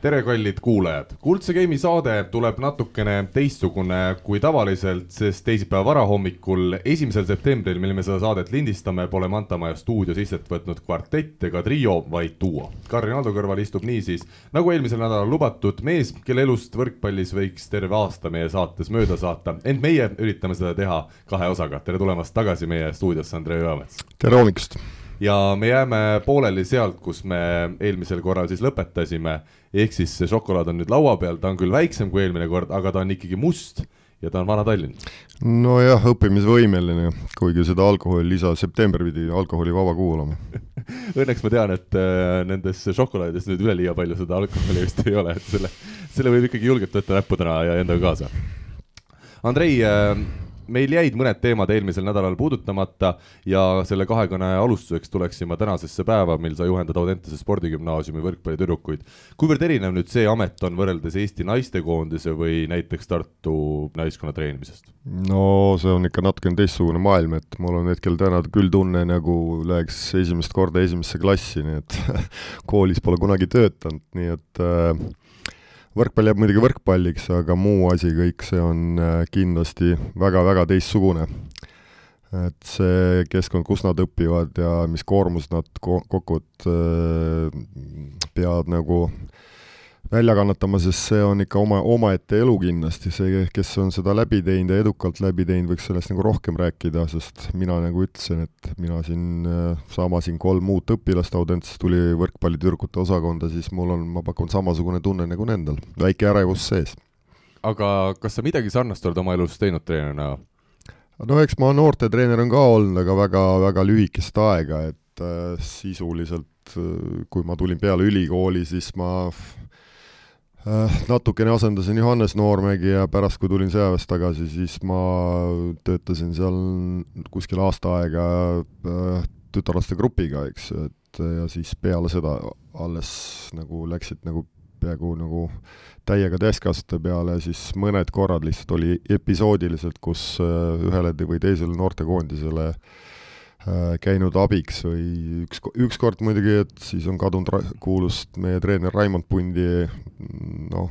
tere, kallid kuulajad, Kuldse Game'i saade tuleb natukene teistsugune kui tavaliselt, sest teisipäeva varahommikul, esimesel septembril, mil me seda saadet lindistame, pole Mantamaja stuudios istet võtnud kvartett ega trio, vaid duo. Karin Aldo kõrval istub niisiis, nagu eelmisel nädalal lubatud, mees, kelle elust võrkpallis võiks terve aasta meie saates mööda saata, ent meie üritame seda teha kahe osaga. tere tulemast tagasi meie stuudiosse, Andrei Jõemets! tere hommikust! ja me jääme pooleli sealt, kus me eelmisel korral siis lõpetasime, ehk siis see šokolaad on nüüd laua peal, ta on küll väiksem kui eelmine kord, aga ta on ikkagi must ja ta on Vana-Tallinn. nojah, õppimisvõimeline, kuigi seda alkoholi lisa, september pidi alkoholivaba kuu olema Õnneks ma tean, et äh, nendes šokolaadides nüüd üleliia palju seda alkoholi vist ei ole, et selle, selle võib ikkagi julgelt võtta näppudena ja endaga kaasa. Andrei äh,, meil jäid mõned teemad eelmisel nädalal puudutamata ja selle kahekõne alustuseks tuleksin ma tänasesse päeva, mil sa juhendad Audentese spordigümnaasiumi võrkpallitüdrukuid. kuivõrd erinev nüüd see amet on võrreldes Eesti naistekoondise või näiteks Tartu naiskonna treenimisest? no see on ikka natukene teistsugune maailm, et mul on hetkel täna küll tunne, nagu läheks esimest korda esimesse klassi, nii et koolis pole kunagi töötanud, nii et äh, võrkpall jääb muidugi võrkpalliks, aga muu asi, kõik see on äh, kindlasti väga-väga teistsugune. et see keskkond, kus nad õpivad ja mis koormus nad ko-, kokkuvõttes äh, peavad nagu äh, välja kannatama, sest see on ikka oma, omaette elu kindlasti, see, kes on seda läbi teinud ja edukalt läbi teinud, võiks sellest nagu rohkem rääkida, sest mina nagu ütlesin, et mina siin, äh, saamasin kolm uut õpilast, Audentses tuli võrkpallitüdrukute osakonda, siis mul on, ma pakun, samasugune tunne nagu nendel, väike ärevus sees. aga kas sa midagi sarnast oled oma elus teinud treenerina? no eks ma noortetreener on ka olnud, aga väga-väga lühikest aega, et äh, sisuliselt äh, kui ma tulin peale ülikooli, siis ma Äh, natukene asendasin Johannes Noormägi ja pärast, kui tulin sõjaväest tagasi, siis ma töötasin seal kuskil aasta aega äh, tütarlaste grupiga, eks et ja siis peale seda alles nagu läksid nagu peaaegu nagu täiega täiskasvanute peale, siis mõned korrad lihtsalt oli episoodiliselt, kus äh, ühele või teisele noortekoondisele äh, Äh, käinud abiks või üks, ükskord muidugi, et siis on kadunud kuulust meie treener Raimond Pundi, noh,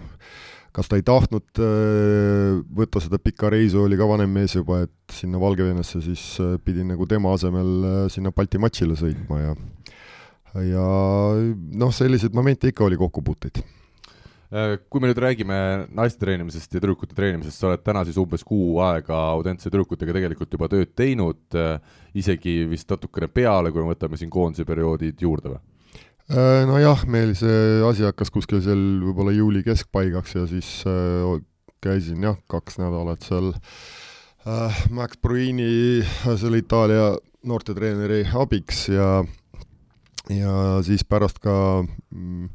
kas ta ei tahtnud äh, võtta seda pikka reisu, oli ka vanem mees juba, et sinna Valgevenesse, siis äh, pidin nagu tema asemel sinna Balti matšile sõitma ja ja noh, selliseid momente ikka oli kokkupuuteid. Äh, kui me nüüd räägime naiste treenimisest ja tüdrukute treenimisest, sa oled täna siis umbes kuu aega Audentse tüdrukutega tegelikult juba tööd teinud, äh, isegi vist natukene peale, kui me võtame siin koondise perioodid juurde või? Äh, nojah, meil see asi hakkas kuskil seal võib-olla juuli keskpaigaks ja siis äh, käisin jah, kaks nädalat seal äh, Max Bruini, selle Itaalia noortetreeneri abiks ja ja siis pärast ka mm,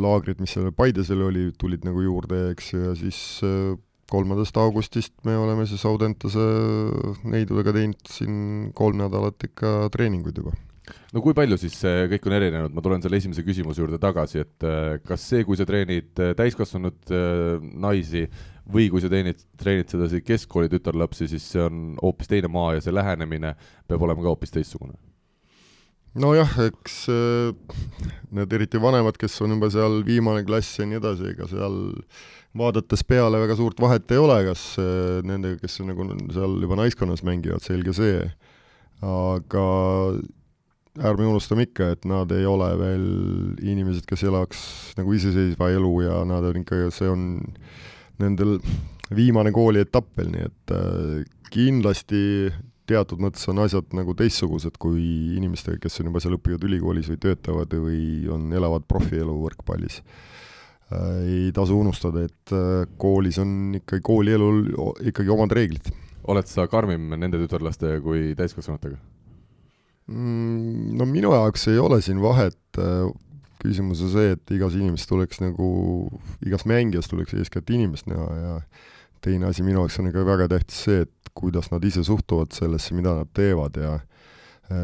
laagrid, mis seal Paidesel oli, tulid nagu juurde, eks ju, ja siis äh, kolmandast augustist me oleme siis Audentese neidudega teinud siin kolm nädalat ikka treeninguid juba. No kui palju siis see kõik on erinenud, ma tulen selle esimese küsimuse juurde tagasi, et äh, kas see, kui sa treenid äh, täiskasvanud naisi või kui sa teenid, treenid sedasi keskkooli tütarlapsi, siis see on hoopis teine maa ja see lähenemine peab olema ka hoopis teistsugune nojah, eks äh, need eriti vanemad, kes on juba seal viimane klass ja nii edasi, ega seal vaadates peale väga suurt vahet ei ole, kas äh, nendega, kes nagu seal juba naiskonnas mängivad, selge see. aga ärme unustame ikka, et nad ei ole veel inimesed, kes elaks nagu iseseisva elu ja nad on ikka, see on nendel viimane koolietapp veel, nii et äh, kindlasti teatud mõttes on asjad nagu teistsugused kui inimestega, kes on juba seal, õpivad ülikoolis või töötavad või on, elavad profielu võrkpallis. Äh, ei tasu unustada, et äh, koolis on ikkagi, koolielul ikkagi omad reeglid. oled sa karmim nende tütarlastega kui täiskasvanutega mm,? No minu jaoks ei ole siin vahet, äh, küsimus on see, et igas inimest tuleks nagu, igas mängijas tuleks eeskätt inimest näha ja teine asi minu jaoks on ikka väga tähtis see, et kuidas nad ise suhtuvad sellesse, mida nad teevad ja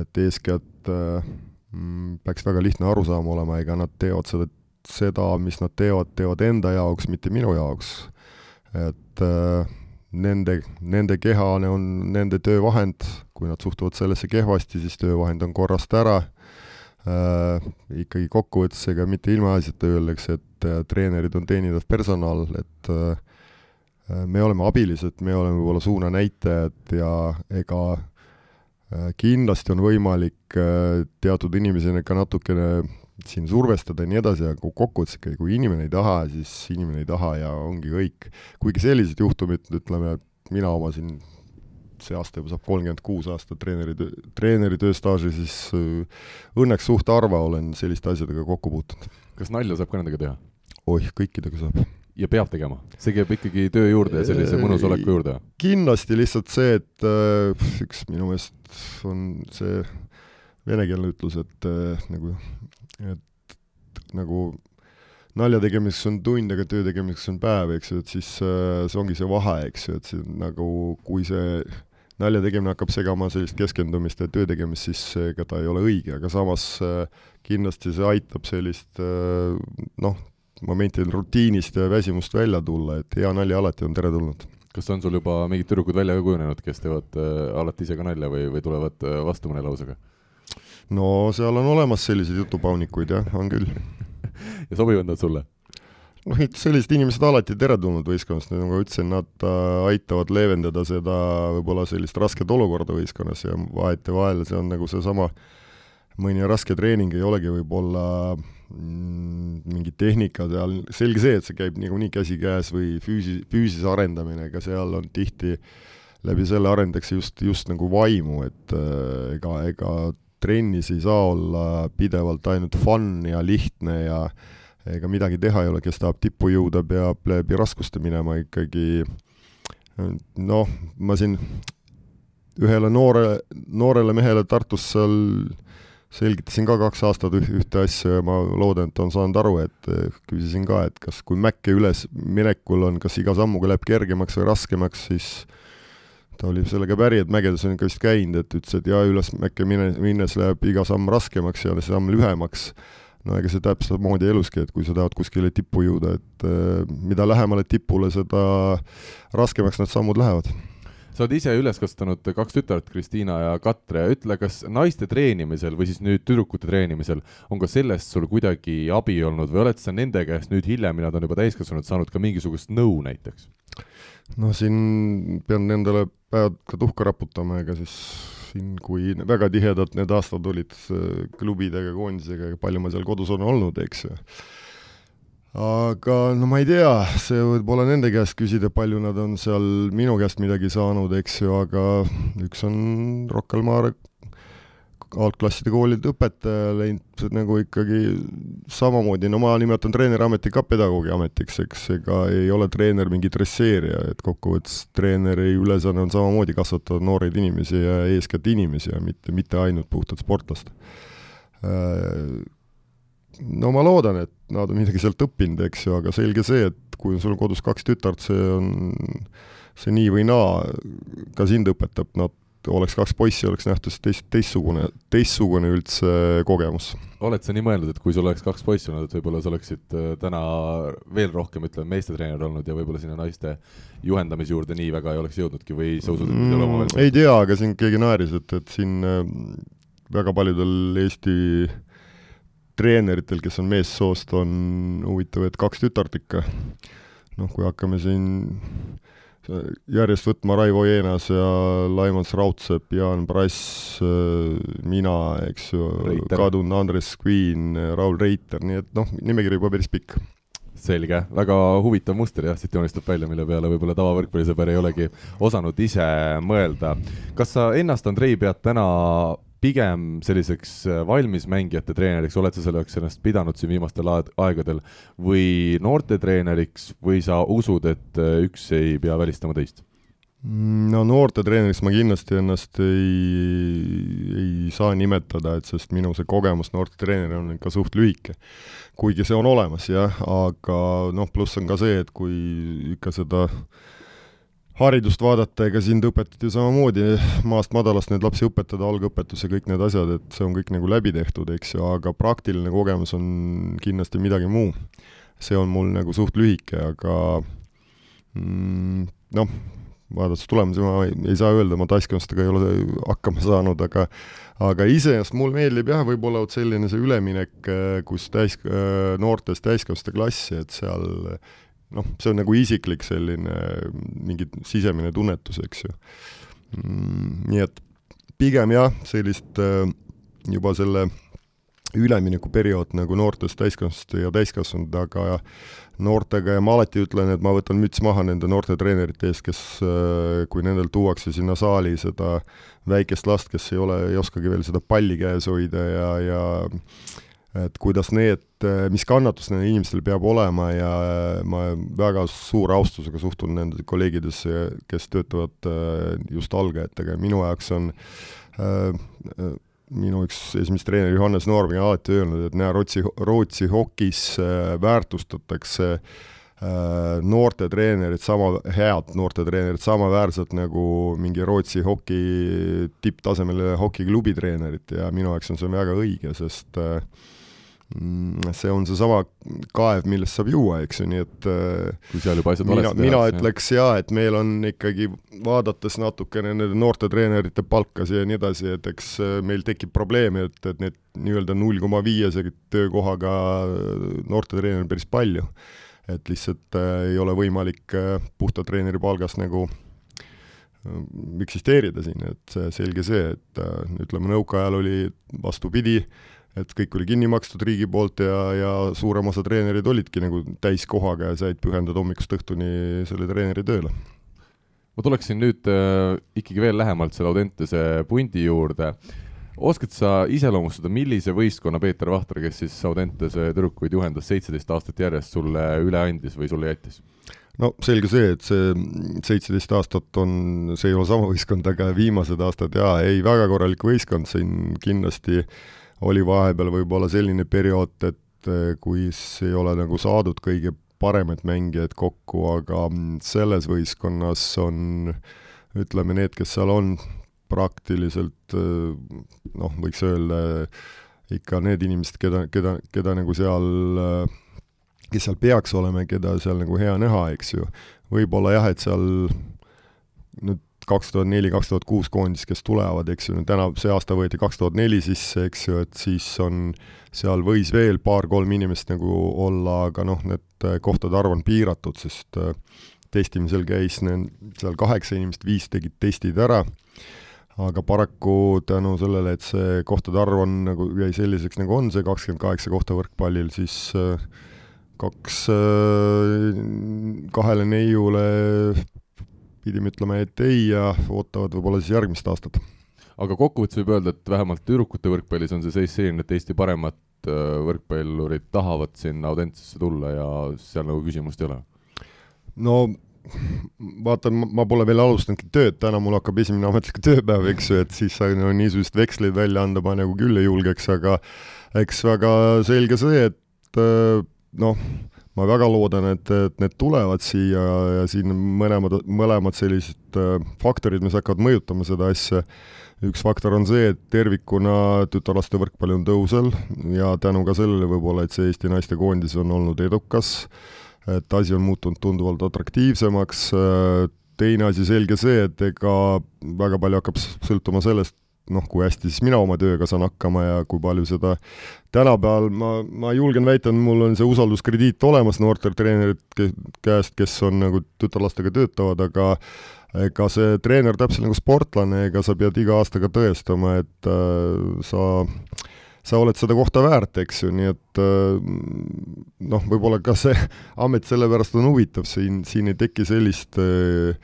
et eeskätt äh, mm, peaks väga lihtne arusaam olema, ega nad teevad seda seda, mis nad teevad, teevad enda jaoks, mitte minu jaoks. et äh, nende, nende keha on nende töövahend, kui nad suhtuvad sellesse kehvasti, siis töövahend on korrast ära äh,. ikkagi kokkuvõttes ega mitte ilmaasjata öeldakse, et äh, treenerid on teenindav personal, et äh, me oleme abilised, me oleme võib-olla suunanäitajad ja ega äh, kindlasti on võimalik äh, teatud inimesi ka natukene siin survestada ja nii edasi, aga kokkuvõttes ikkagi, kui inimene ei taha, siis inimene ei taha ja ongi kõik. kuigi sellised juhtumid, ütleme, mina omasin see aasta juba saab kolmkümmend kuus aastat treeneri, treeneri tööstaaži, siis äh, õnneks suht harva olen selliste asjadega kokku puutunud. kas nalja saab ka nendega teha? oih, kõikidega saab. Ja peab tegema? see käib ikkagi töö juurde ja sellise mõnusa oleku juurde? kindlasti lihtsalt see, et äh, üks minu meelest on see venekeelne ütlus, et äh, nagu et nagu nalja tegemiseks on tund, aga töö tegemiseks on päev, eks ju, et siis äh, see ongi see vahe, eks ju, et see nagu, kui see nalja tegemine hakkab segama sellist keskendumist ja töö tegemist, siis ega ta ei ole õige, aga samas äh, kindlasti see aitab sellist äh, noh, momentidel rutiinist ja väsimust välja tulla, et hea nali alati on teretulnud. kas on sul juba mingid tüdrukud välja ka kujunenud, kes teevad äh, alati ise ka nalja või, või tulevad äh, vastu mõne lausega? no seal on olemas selliseid jutupaunikuid jah, on küll ja sobivad nad sulle? noh, sellised inimesed alati teretulnud võistkonnas, nagu ma ütlesin, nad äh, aitavad leevendada seda võib-olla sellist rasket olukorda võistkonnas ja vahetevahel see on nagu seesama mõni raske treening ei olegi võib-olla mm, mingid tehnikad ja selge see, et see käib niikuinii käsikäes või füüsi, füüsise arendamine, ega seal on tihti läbi selle arendatakse just, just nagu vaimu, et äh, ega, ega trennis ei saa olla pidevalt ainult fun ja lihtne ja ega midagi teha ei ole, kes tahab tippu jõuda, peab läbi raskuste minema ikkagi. Noh, ma siin ühele noore, noorele mehele Tartus seal selgitasin ka kaks aastat ühte asja ja ma loodan, et on saanud aru, et küsisin ka, et kas, kui mäkke üles minekul on, kas iga sammuga läheb kergemaks või raskemaks, siis ta oli sellega päri, et mägedes on ikka vist käinud, et ütles, et jaa, üles mäkke mine, minnes läheb iga samm raskemaks ja samm lühemaks. no ega see täpselt samamoodi eluski, et kui sa tahad kuskile tippu jõuda, et äh, mida lähemale tipule, seda raskemaks need sammud lähevad sa oled ise üles kasvatanud kaks tütart, Kristiina ja Katre, ütle, kas naiste treenimisel või siis nüüd tüdrukute treenimisel on ka sellest sul kuidagi abi olnud või oled sa nende käest nüüd hiljem, kui nad on juba täiskasvanud, saanud ka mingisugust nõu näiteks? no siin pean endale päevad ka tuhka raputama, ega siis siin, kui väga tihedalt need aastad olid klubidega, koondisega, palju ma seal kodus olen olnud, eks ju. Aga no ma ei tea, see võib olla nende käest küsida, palju nad on seal minu käest midagi saanud, eks ju, aga üks on Rocca al Mare algklasside koolide õpetaja läinud nagu ikkagi samamoodi, no ma nimetan treeneriameti ka pedagoogi ametiks, eks, ega ei ole treener mingi dresseerija, et kokkuvõttes treeneri ülesanne on samamoodi kasvatada nooreid inimesi ja eeskätt inimesi ja mitte, mitte ainult puhtalt sportlast. No ma loodan, et nad on midagi sealt õppinud, eks ju, aga selge see, et kui sul on kodus kaks tütart, see on, see nii või naa ka sind õpetab, nad oleks kaks poissi, oleks nähtus teist, teistsugune, teistsugune üldse kogemus. oled sa nii mõelnud, et kui sul oleks kaks poissi olnud, et võib-olla sa oleksid äh, täna veel rohkem, ütleme, meestetreener olnud ja võib-olla sinna naiste juhendamise juurde nii väga ei oleks jõudnudki või sa usud, et mm, ei ole omavahel? ei tea, aga siin keegi naeris, et, et siin äh, väga paljudel Eesti treeneritel, kes on meessoost, on huvitav, et kaks tütart ikka. noh, kui hakkame siin järjest võtma Raivo Jeenas ja Laimons Raudsepp, Jaan Prass, mina, eks ju, kadunud Andres Queen, Raul Reiter, nii et noh, nimekiri juba päris pikk selge, väga huvitav muster jah, siit joonistub välja, mille peale võib-olla tavavõrkpallisõber ei olegi osanud ise mõelda. kas sa ennast, Andrei, pead täna pigem selliseks äh, valmismängijate treeneriks, oled sa selleks ennast pidanud siin viimastel aegadel või noortetreeneriks või sa usud, et äh, üks ei pea välistama teist? Mm, no noortetreeneriks ma kindlasti ennast ei, ei saa nimetada, et sest minu see kogemus noortetreenerina on ikka suht lühike. kuigi see on olemas jah, aga noh, pluss on ka see, et kui ikka seda haridust vaadata, ega sind õpetati ju samamoodi maast madalast neid lapsi õpetada, algõpetus ja kõik need asjad, et see on kõik nagu läbi tehtud, eks ju, aga praktiline kogemus on kindlasti midagi muu. see on mul nagu suht lühike, aga mm, noh, vaadates tulemusi ma ei, ei saa öelda, ma taskkonnastega ei ole hakkama saanud, aga aga iseenesest mulle meeldib jah, võib-olla vot selline see üleminek, kus täis, noortest täiskasvanute klassi, et seal noh, see on nagu isiklik selline mingi sisemine tunnetus, eks ju mm,. nii et pigem jah, sellist juba selle üleminekuperiood nagu noortest täiskasvanute ja täiskasvanute, aga noortega ja ma alati ütlen, et ma võtan müts maha nende noorte treenerite ees, kes, äh, kui nendel tuuakse sinna saali seda väikest last, kes ei ole, ei oskagi veel seda palli käes hoida ja, ja et kuidas need, mis kannatus nendel inimestel peab olema ja ma väga suure austusega suhtun nende kolleegidesse, kes töötavad äh, just algajatega ja minu jaoks on äh, minu üks esimest treener Johannes Noormi alati öelnud, et näe, Rootsi, Rootsi hokis äh, väärtustatakse äh, noorte treenerid sama, head noorte treenerid samaväärselt nagu mingi Rootsi hoki tipptasemel hokiklubi treenerit ja minu jaoks on see väga õige, sest äh, see on seesama kaev, millest saab juua, eks ju, nii et äh, kui seal juba asjad mina, mina ütleks jaa, et meil on ikkagi, vaadates natukene nende noorte treenerite palkasid ja nii edasi, et eks äh, meil tekib probleeme, et, et need nii-öelda null koma viiese töökohaga noorte treenereid on päris palju. et lihtsalt äh, ei ole võimalik äh, puhta treeneri palgast nagu äh, eksisteerida siin, et selge see, et ütleme, nõukaajal oli vastupidi äh,, et kõik oli kinni makstud riigi poolt ja, ja suurem osa treenereid olidki nagu täiskohaga ja said pühendada hommikust õhtuni selle treeneri tööle. ma tuleksin nüüd äh, ikkagi veel lähemalt selle Audentese pundi juurde. oskad sa iseloomustada, millise võistkonna Peeter Vahter, kes siis Audentese tüdrukuid juhendas seitseteist aastat järjest, sulle üle andis või sulle jättis? no selge see, et see seitseteist aastat on, see ei ole sama võistkond, aga viimased aastad jaa, ei, väga korralik võistkond, siin kindlasti äh, oli vahepeal võib-olla selline periood, et eh, kus ei ole nagu saadud kõige paremaid mängijaid kokku, aga mm, selles võistkonnas on ütleme, need, kes seal on, praktiliselt eh, noh, võiks öelda ikka need inimesed, keda, keda, keda nagu seal, eh, kes seal peaks olema ja keda seal nagu hea näha, eks ju. võib-olla jah, et seal nüüd kaks tuhat neli, kaks tuhat kuus koondis, kes tulevad, eks ju, täna, see aasta võeti kaks tuhat neli sisse, eks ju, et siis on, seal võis veel paar-kolm inimest nagu olla, aga noh, need äh, kohtade arv on piiratud, sest äh, testimisel käis neil seal kaheksa inimest, viis tegid testid ära, aga paraku tänu sellele, et see kohtade arv on nagu, jäi selliseks, nagu on see kakskümmend kaheksa kohta võrkpallil, siis äh, kaks kahele neiule pidime ütlema, et ei ja ootavad võib-olla siis järgmist aastat. aga kokkuvõttes võib öelda, et vähemalt tüdrukute võrkpallis on see seis selline, et Eesti paremat äh, võrkpallurid tahavad sinna Audentesesse tulla ja seal nagu küsimust ei ole? no vaatan, ma pole veel alustanudki tööd, täna mul hakkab esimene ametlik tööpäev, eks ju, et siis no, niisugust veksleid välja anda ma nagu küll ei julgeks, aga eks väga selge see, et äh, noh, ma väga loodan, et, et need tulevad siia ja siin mõlemad, mõlemad sellised äh, faktorid, mis hakkavad mõjutama seda asja, üks faktor on see, et tervikuna tütarlaste võrkpall on tõusel ja tänu ka sellele võib-olla, et see Eesti naistekoondis on olnud edukas, et asi on muutunud tunduvalt atraktiivsemaks, teine asi selge see, et ega väga palju hakkab sõltuma sellest, noh, kui hästi siis mina oma tööga saan hakkama ja kui palju seda tänapäeval ma, ma julgen väita, et mul on see usalduskrediit olemas noortetreenerite käest, kes on nagu tütarlastega töötavad, aga ega see treener täpselt nagu sportlane, ega sa pead iga aastaga tõestama, et äh, sa sa oled seda kohta väärt, eks ju, nii et äh, noh, võib-olla ka see amet sellepärast on huvitav, siin, siin ei teki sellist äh,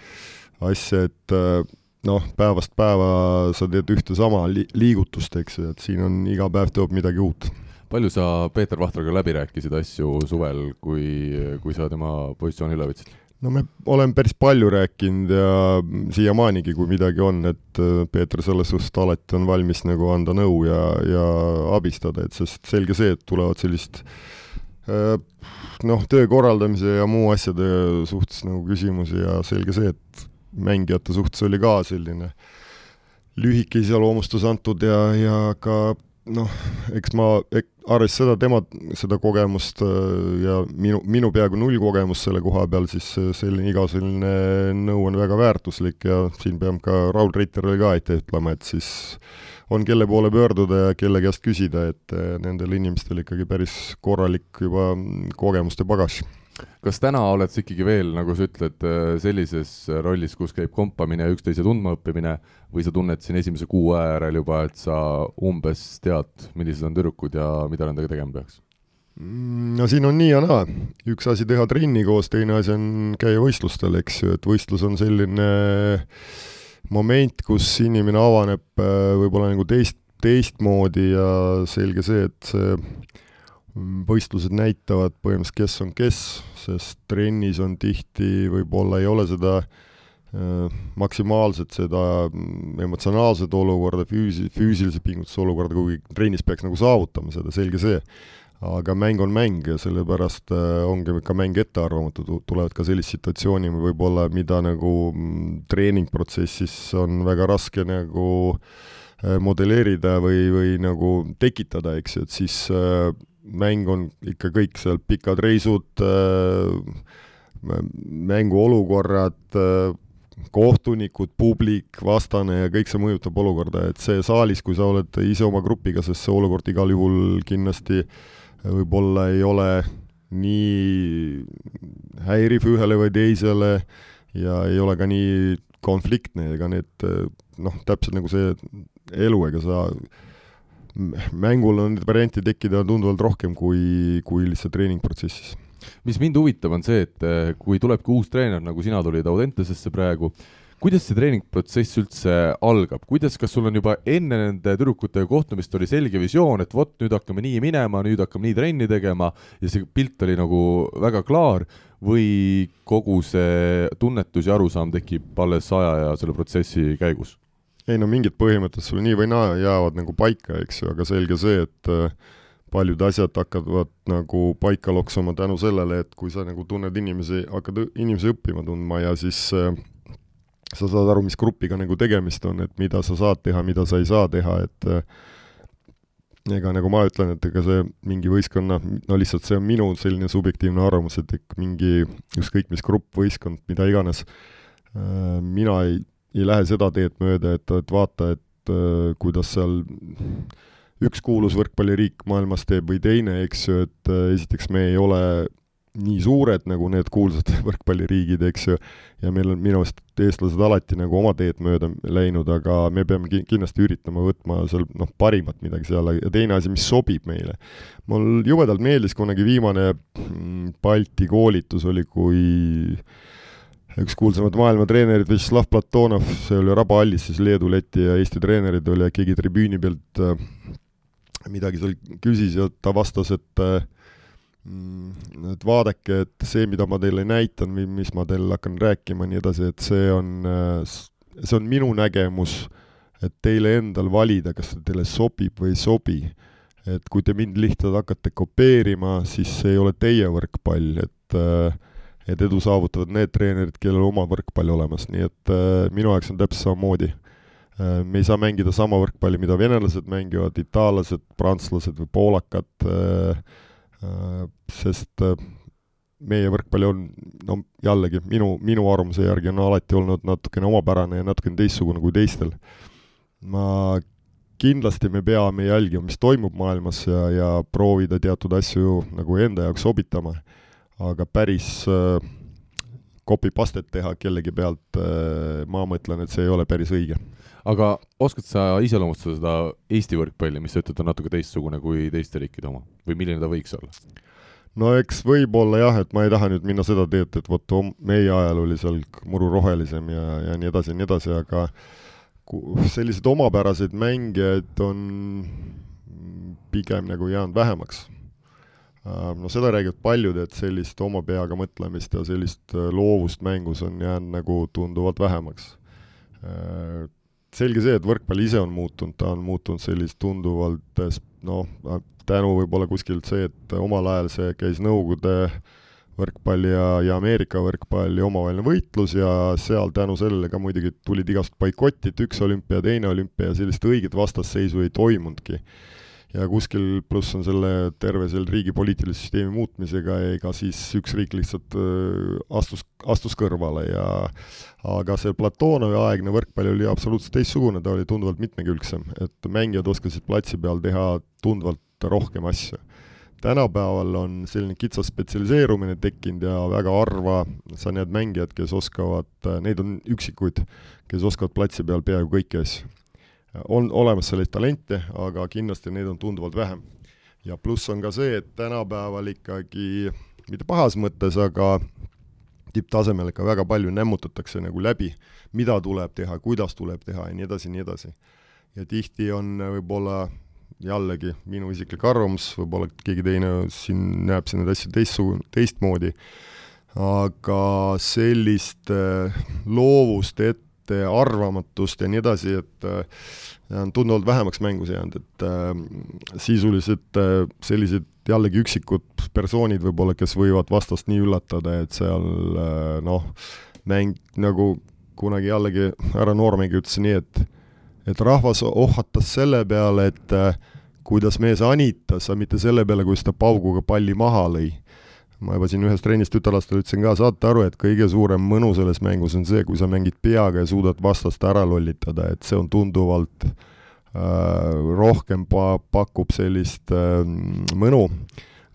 asja, et äh, noh, päevast päeva sa teed ühte sama li-, liigutust, eks ju, et siin on iga päev toob midagi uut. palju sa Peeter Vahtraga läbi rääkisid asju suvel, kui, kui sa tema positsiooni üle võtsid? no me oleme päris palju rääkinud ja siiamaanigi, kui midagi on, et äh, Peeter selles suhtes alati on valmis nagu anda nõu ja, ja abistada, et sest selge see, et tulevad sellist äh, noh, töö korraldamise ja muu asjade suhtes nagu küsimusi ja selge see, et mängijate suhtes oli ka selline lühike iseloomustus antud ja, ja ka noh, eks ma ek, arvestades seda tema, seda kogemust äh, ja minu, minu peaaegu null kogemust selle koha peal, siis selline iga selline nõu on väga väärtuslik ja siin peab ka Raul Reiterile ka aitäh ütlema, et siis on kelle poole pöörduda ja kelle käest küsida, et äh, nendel inimestel ikkagi päris korralik juba kogemuste pagas kas täna oled sa ikkagi veel, nagu sa ütled, äh, sellises rollis, kus käib kompamine ja üksteise tundmaõppimine või sa tunned siin esimese kuu aja järel juba, et sa umbes tead, millised on tüdrukud ja mida nendega tegema peaks? Mm, no siin on nii ja naa, üks asi teha trenni koos, teine asi on käia võistlustel, eks ju, et võistlus on selline moment, kus inimene avaneb äh, võib-olla nagu teist, teistmoodi ja selge see, et see võistlused näitavad põhimõtteliselt, kes on kes, sest trennis on tihti, võib-olla ei ole seda äh, maksimaalselt seda mm, emotsionaalset olukorda, füüsi-, füüsilise pingutuse olukorda, kuigi trennis peaks nagu saavutama seda, selge see. aga mäng on mäng ja sellepärast äh, ongi ka mäng ettearvamatu, tulevad ka sellised situatsiooni võib-olla, mida nagu mm, treeningprotsessis on väga raske nagu äh, modelleerida või, või nagu tekitada, eks ju, et siis äh, mäng on ikka kõik seal pikad reisud, äh, mänguolukorrad, äh, kohtunikud, publik, vastane ja kõik see mõjutab olukorda, et see saalis, kui sa oled ise oma grupiga, sest see olukord igal juhul kindlasti võib-olla ei ole nii häiriv ühele või teisele ja ei ole ka nii konfliktne, ega need noh, täpselt nagu see elu, ega sa mängul on neid variante tekkida tunduvalt rohkem kui, kui lihtsalt treeningprotsessis. mis mind huvitab, on see, et eh, kui tulebki uus treener, nagu sina tulid Audentesesse praegu, kuidas see treeningprotsess üldse algab, kuidas, kas sul on juba enne nende tüdrukutega kohtumist oli selge visioon, et vot nüüd hakkame nii minema, nüüd hakkame nii trenni tegema ja see pilt oli nagu väga klaar või kogu see tunnetus ja arusaam tekib alles aja ja selle protsessi käigus? Ei no mingid põhimõtted sul nii või naa jäävad nagu paika, eks ju, aga selge see, et äh, paljud asjad hakkavad nagu paika loksuma tänu sellele, et kui sa nagu tunned inimesi, hakkad inimesi õppima tundma ja siis äh, sa saad aru, mis grupiga nagu tegemist on, et mida sa saad teha, mida sa ei saa teha, et äh, ega nagu ma ütlen, et ega see mingi võistkonna, no lihtsalt see on minu selline subjektiivne arvamus, et mingi ükskõik mis grupp, võistkond, mida iganes, mina ei ei lähe seda teed mööda, et, et vaata, et äh, kuidas seal üks kuulus võrkpalliriik maailmas teeb või teine, eks ju, et äh, esiteks me ei ole nii suured nagu need kuulsad võrkpalliriigid, eks ju, ja meil on minu arust eestlased alati nagu oma teed mööda läinud, aga me peame ki kindlasti üritama võtma seal noh, parimat midagi seal ja teine asi, mis sobib meile. mul jubedalt meeldis kunagi viimane mm, Balti koolitus oli, kui äh, üks kuulsamad maailma treenerid, Vjatšeslav Platonov, see oli Raba hallis siis Leedu, Läti ja Eesti treenerid oli ja keegi tribüüni pealt äh, midagi seal küsis ja ta vastas, et äh, mm, et vaadake, et see, mida ma teile näitan või mis ma teile hakkan rääkima, nii edasi, et see on, äh, see on minu nägemus, et teile endal valida, kas see teile sobib või ei sobi. et kui te mind lihtsalt hakkate kopeerima, siis see ei ole teie võrkpall, et äh, et edu saavutavad need treenerid, kellel oma võrkpall olemas, nii et äh, minu jaoks on täpselt samamoodi äh,. me ei saa mängida sama võrkpalli, mida venelased mängivad, itaallased, prantslased või poolakad äh,, äh, sest äh, meie võrkpall on, no jällegi, minu, minu arvamuse järgi on alati olnud natukene omapärane ja natukene teistsugune kui teistel. ma kindlasti me peame jälgima, mis toimub maailmas ja, ja proovida teatud asju nagu enda jaoks sobitama aga päris äh, copy-pastet teha kellegi pealt äh,, ma mõtlen, et see ei ole päris õige. aga oskad sa iseloomustada seda Eesti võrkpalli, mis sa ütled, on natuke teistsugune kui teiste riikide oma või milline ta võiks olla? no eks võib-olla jah, et ma ei taha nüüd minna seda teed, et vot meie ajal oli seal muru rohelisem ja, ja nii edasi ja nii edasi, aga selliseid omapäraseid mängijaid on pigem nagu jäänud vähemaks Äh, no seda räägivad paljud, et sellist oma peaga mõtlemist ja sellist äh, loovust mängus on jäänud nagu tunduvalt vähemaks. Äh, selge see, et võrkpall ise on muutunud, ta on muutunud sellist tunduvalt noh, tänu võib-olla kuskilt see, et omal ajal see käis Nõukogude võrkpall ja, ja Ameerika võrkpalli omavaheline võitlus ja seal tänu sellele ka muidugi tulid igast boikotid, üks olümpia, teine olümpia ja sellist õiget vastasseisu ei toimunudki. Ja kuskil pluss on selle terve selle riigi poliitilise süsteemi muutmisega, ega siis üks riik lihtsalt äh, astus, astus kõrvale ja aga see Platonovi aegne võrkpall oli absoluutselt teistsugune, ta oli tunduvalt mitmekülgsem, et mängijad oskasid platsi peal teha tunduvalt rohkem asju tänapäeval on selline kitsas spetsialiseerumine tekkinud ja väga harva sa näed mängijaid, kes oskavad, neid on üksikuid, kes oskavad platsi peal peaaegu kõiki asju. On olemas selliseid talente, aga kindlasti neid on tunduvalt vähem. ja pluss on ka see, et tänapäeval ikkagi, mitte pahas mõttes, aga tipptasemel ikka väga palju nämmutatakse nagu läbi, mida tuleb teha, kuidas tuleb teha ja nii edasi, nii edasi. ja tihti on võib-olla jällegi minu isiklik arvamus, võib-olla keegi teine siin näeb siin neid asju teistsugune, teistmoodi, aga sellist äh, loovust, ette arvamatust ja nii edasi, et äh, on tunduvalt vähemaks mängus jäänud, et äh, sisuliselt äh, sellised jällegi üksikud persoonid võib-olla, kes võivad vastast nii üllatada, et seal noh, mäng nagu kunagi jällegi härra Noormägi ütles nii, et et rahvas ohhatas selle peale, et kuidas mees anitas, mitte selle peale, kuidas ta pauguga palli maha lõi. Ma juba siin ühes trennis tütarlastele ütlesin ka, saate aru, et kõige suurem mõnu selles mängus on see, kui sa mängid peaga ja suudad vastast ära lollitada, et see on tunduvalt äh, rohkem pa-, pakub sellist äh, mõnu,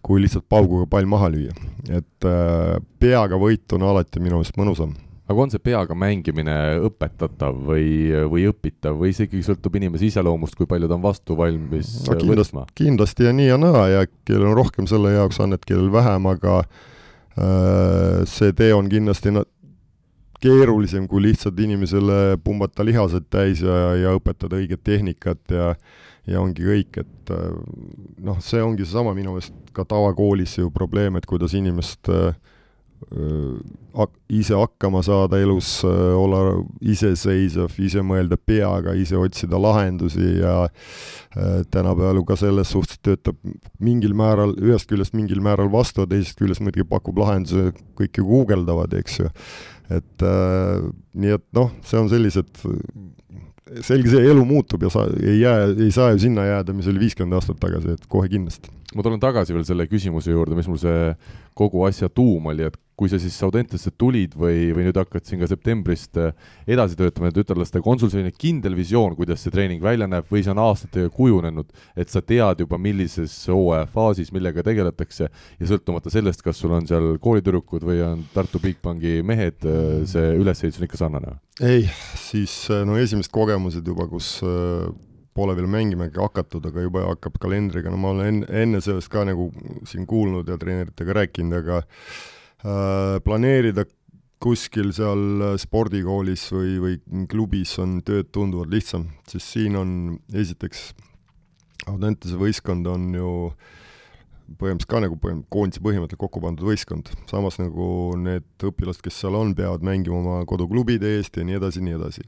kui lihtsalt pauguga pall maha lüüa. et äh, peaga võit on alati minu meelest mõnusam aga on see peaga mängimine õpetatav või, või õpitav või see ikkagi sõltub inimese iseloomust, kui palju ta on vastu valmis no, kindlasti, võtma? kindlasti ja nii ja naa ja kellel on rohkem selle jaoks annet, kellel vähem, aga äh, see tee on kindlasti na-, keerulisem kui lihtsalt inimesele pumbata lihased täis ja, ja õpetada õiget tehnikat ja ja ongi kõik, et äh, noh, see ongi seesama minu meelest ka tavakoolis ju probleem, et kuidas inimest äh, ise hakkama saada elus, olla iseseisev, ise mõelda peaga, ise otsida lahendusi ja tänapäeval ka selles suhtes töötab mingil määral, ühest küljest mingil määral vastu, teisest küljest muidugi pakub lahenduse, kõik ju guugeldavad, eks ju. et äh, nii et noh, see on sellised selge see, elu muutub ja sa ei jää, ei saa ju sinna jääda, mis oli viiskümmend aastat tagasi, et kohe kindlasti. ma tulen tagasi veel selle küsimuse juurde, mis mul see kogu asja tuum oli, et kui sa siis Audentesse tulid või, või nüüd hakkad siin ka septembrist äh, edasi töötama tütarlastega, on sul selline kindel visioon, kuidas see treening välja näeb või see on aastatega kujunenud, et sa tead juba, millises hooajafaasis millega tegeletakse ja sõltumata sellest, kas sul on seal koolitüdrukud või on Tartu Bigbanki mehed, äh, see ülesehitus on ikka sarnane? ei, siis äh, no esimesed kogemused juba, kus pole veel mängimagi hakatud, aga juba hakkab kalendriga, no ma olen enne, enne sellest ka nagu siin kuulnud ja treeneritega rääkinud, aga Äh, planeerida kuskil seal äh, spordikoolis või, või klubis on tööd tunduvalt lihtsam, sest siin on esiteks, Audentese võistkond on ju põhimõtteliselt ka nagu põhim-, koondise põhimõtteliselt kokku pandud võistkond, samas nagu need õpilased, kes seal on, peavad mängima oma koduklubide eest ja nii edasi, nii edasi.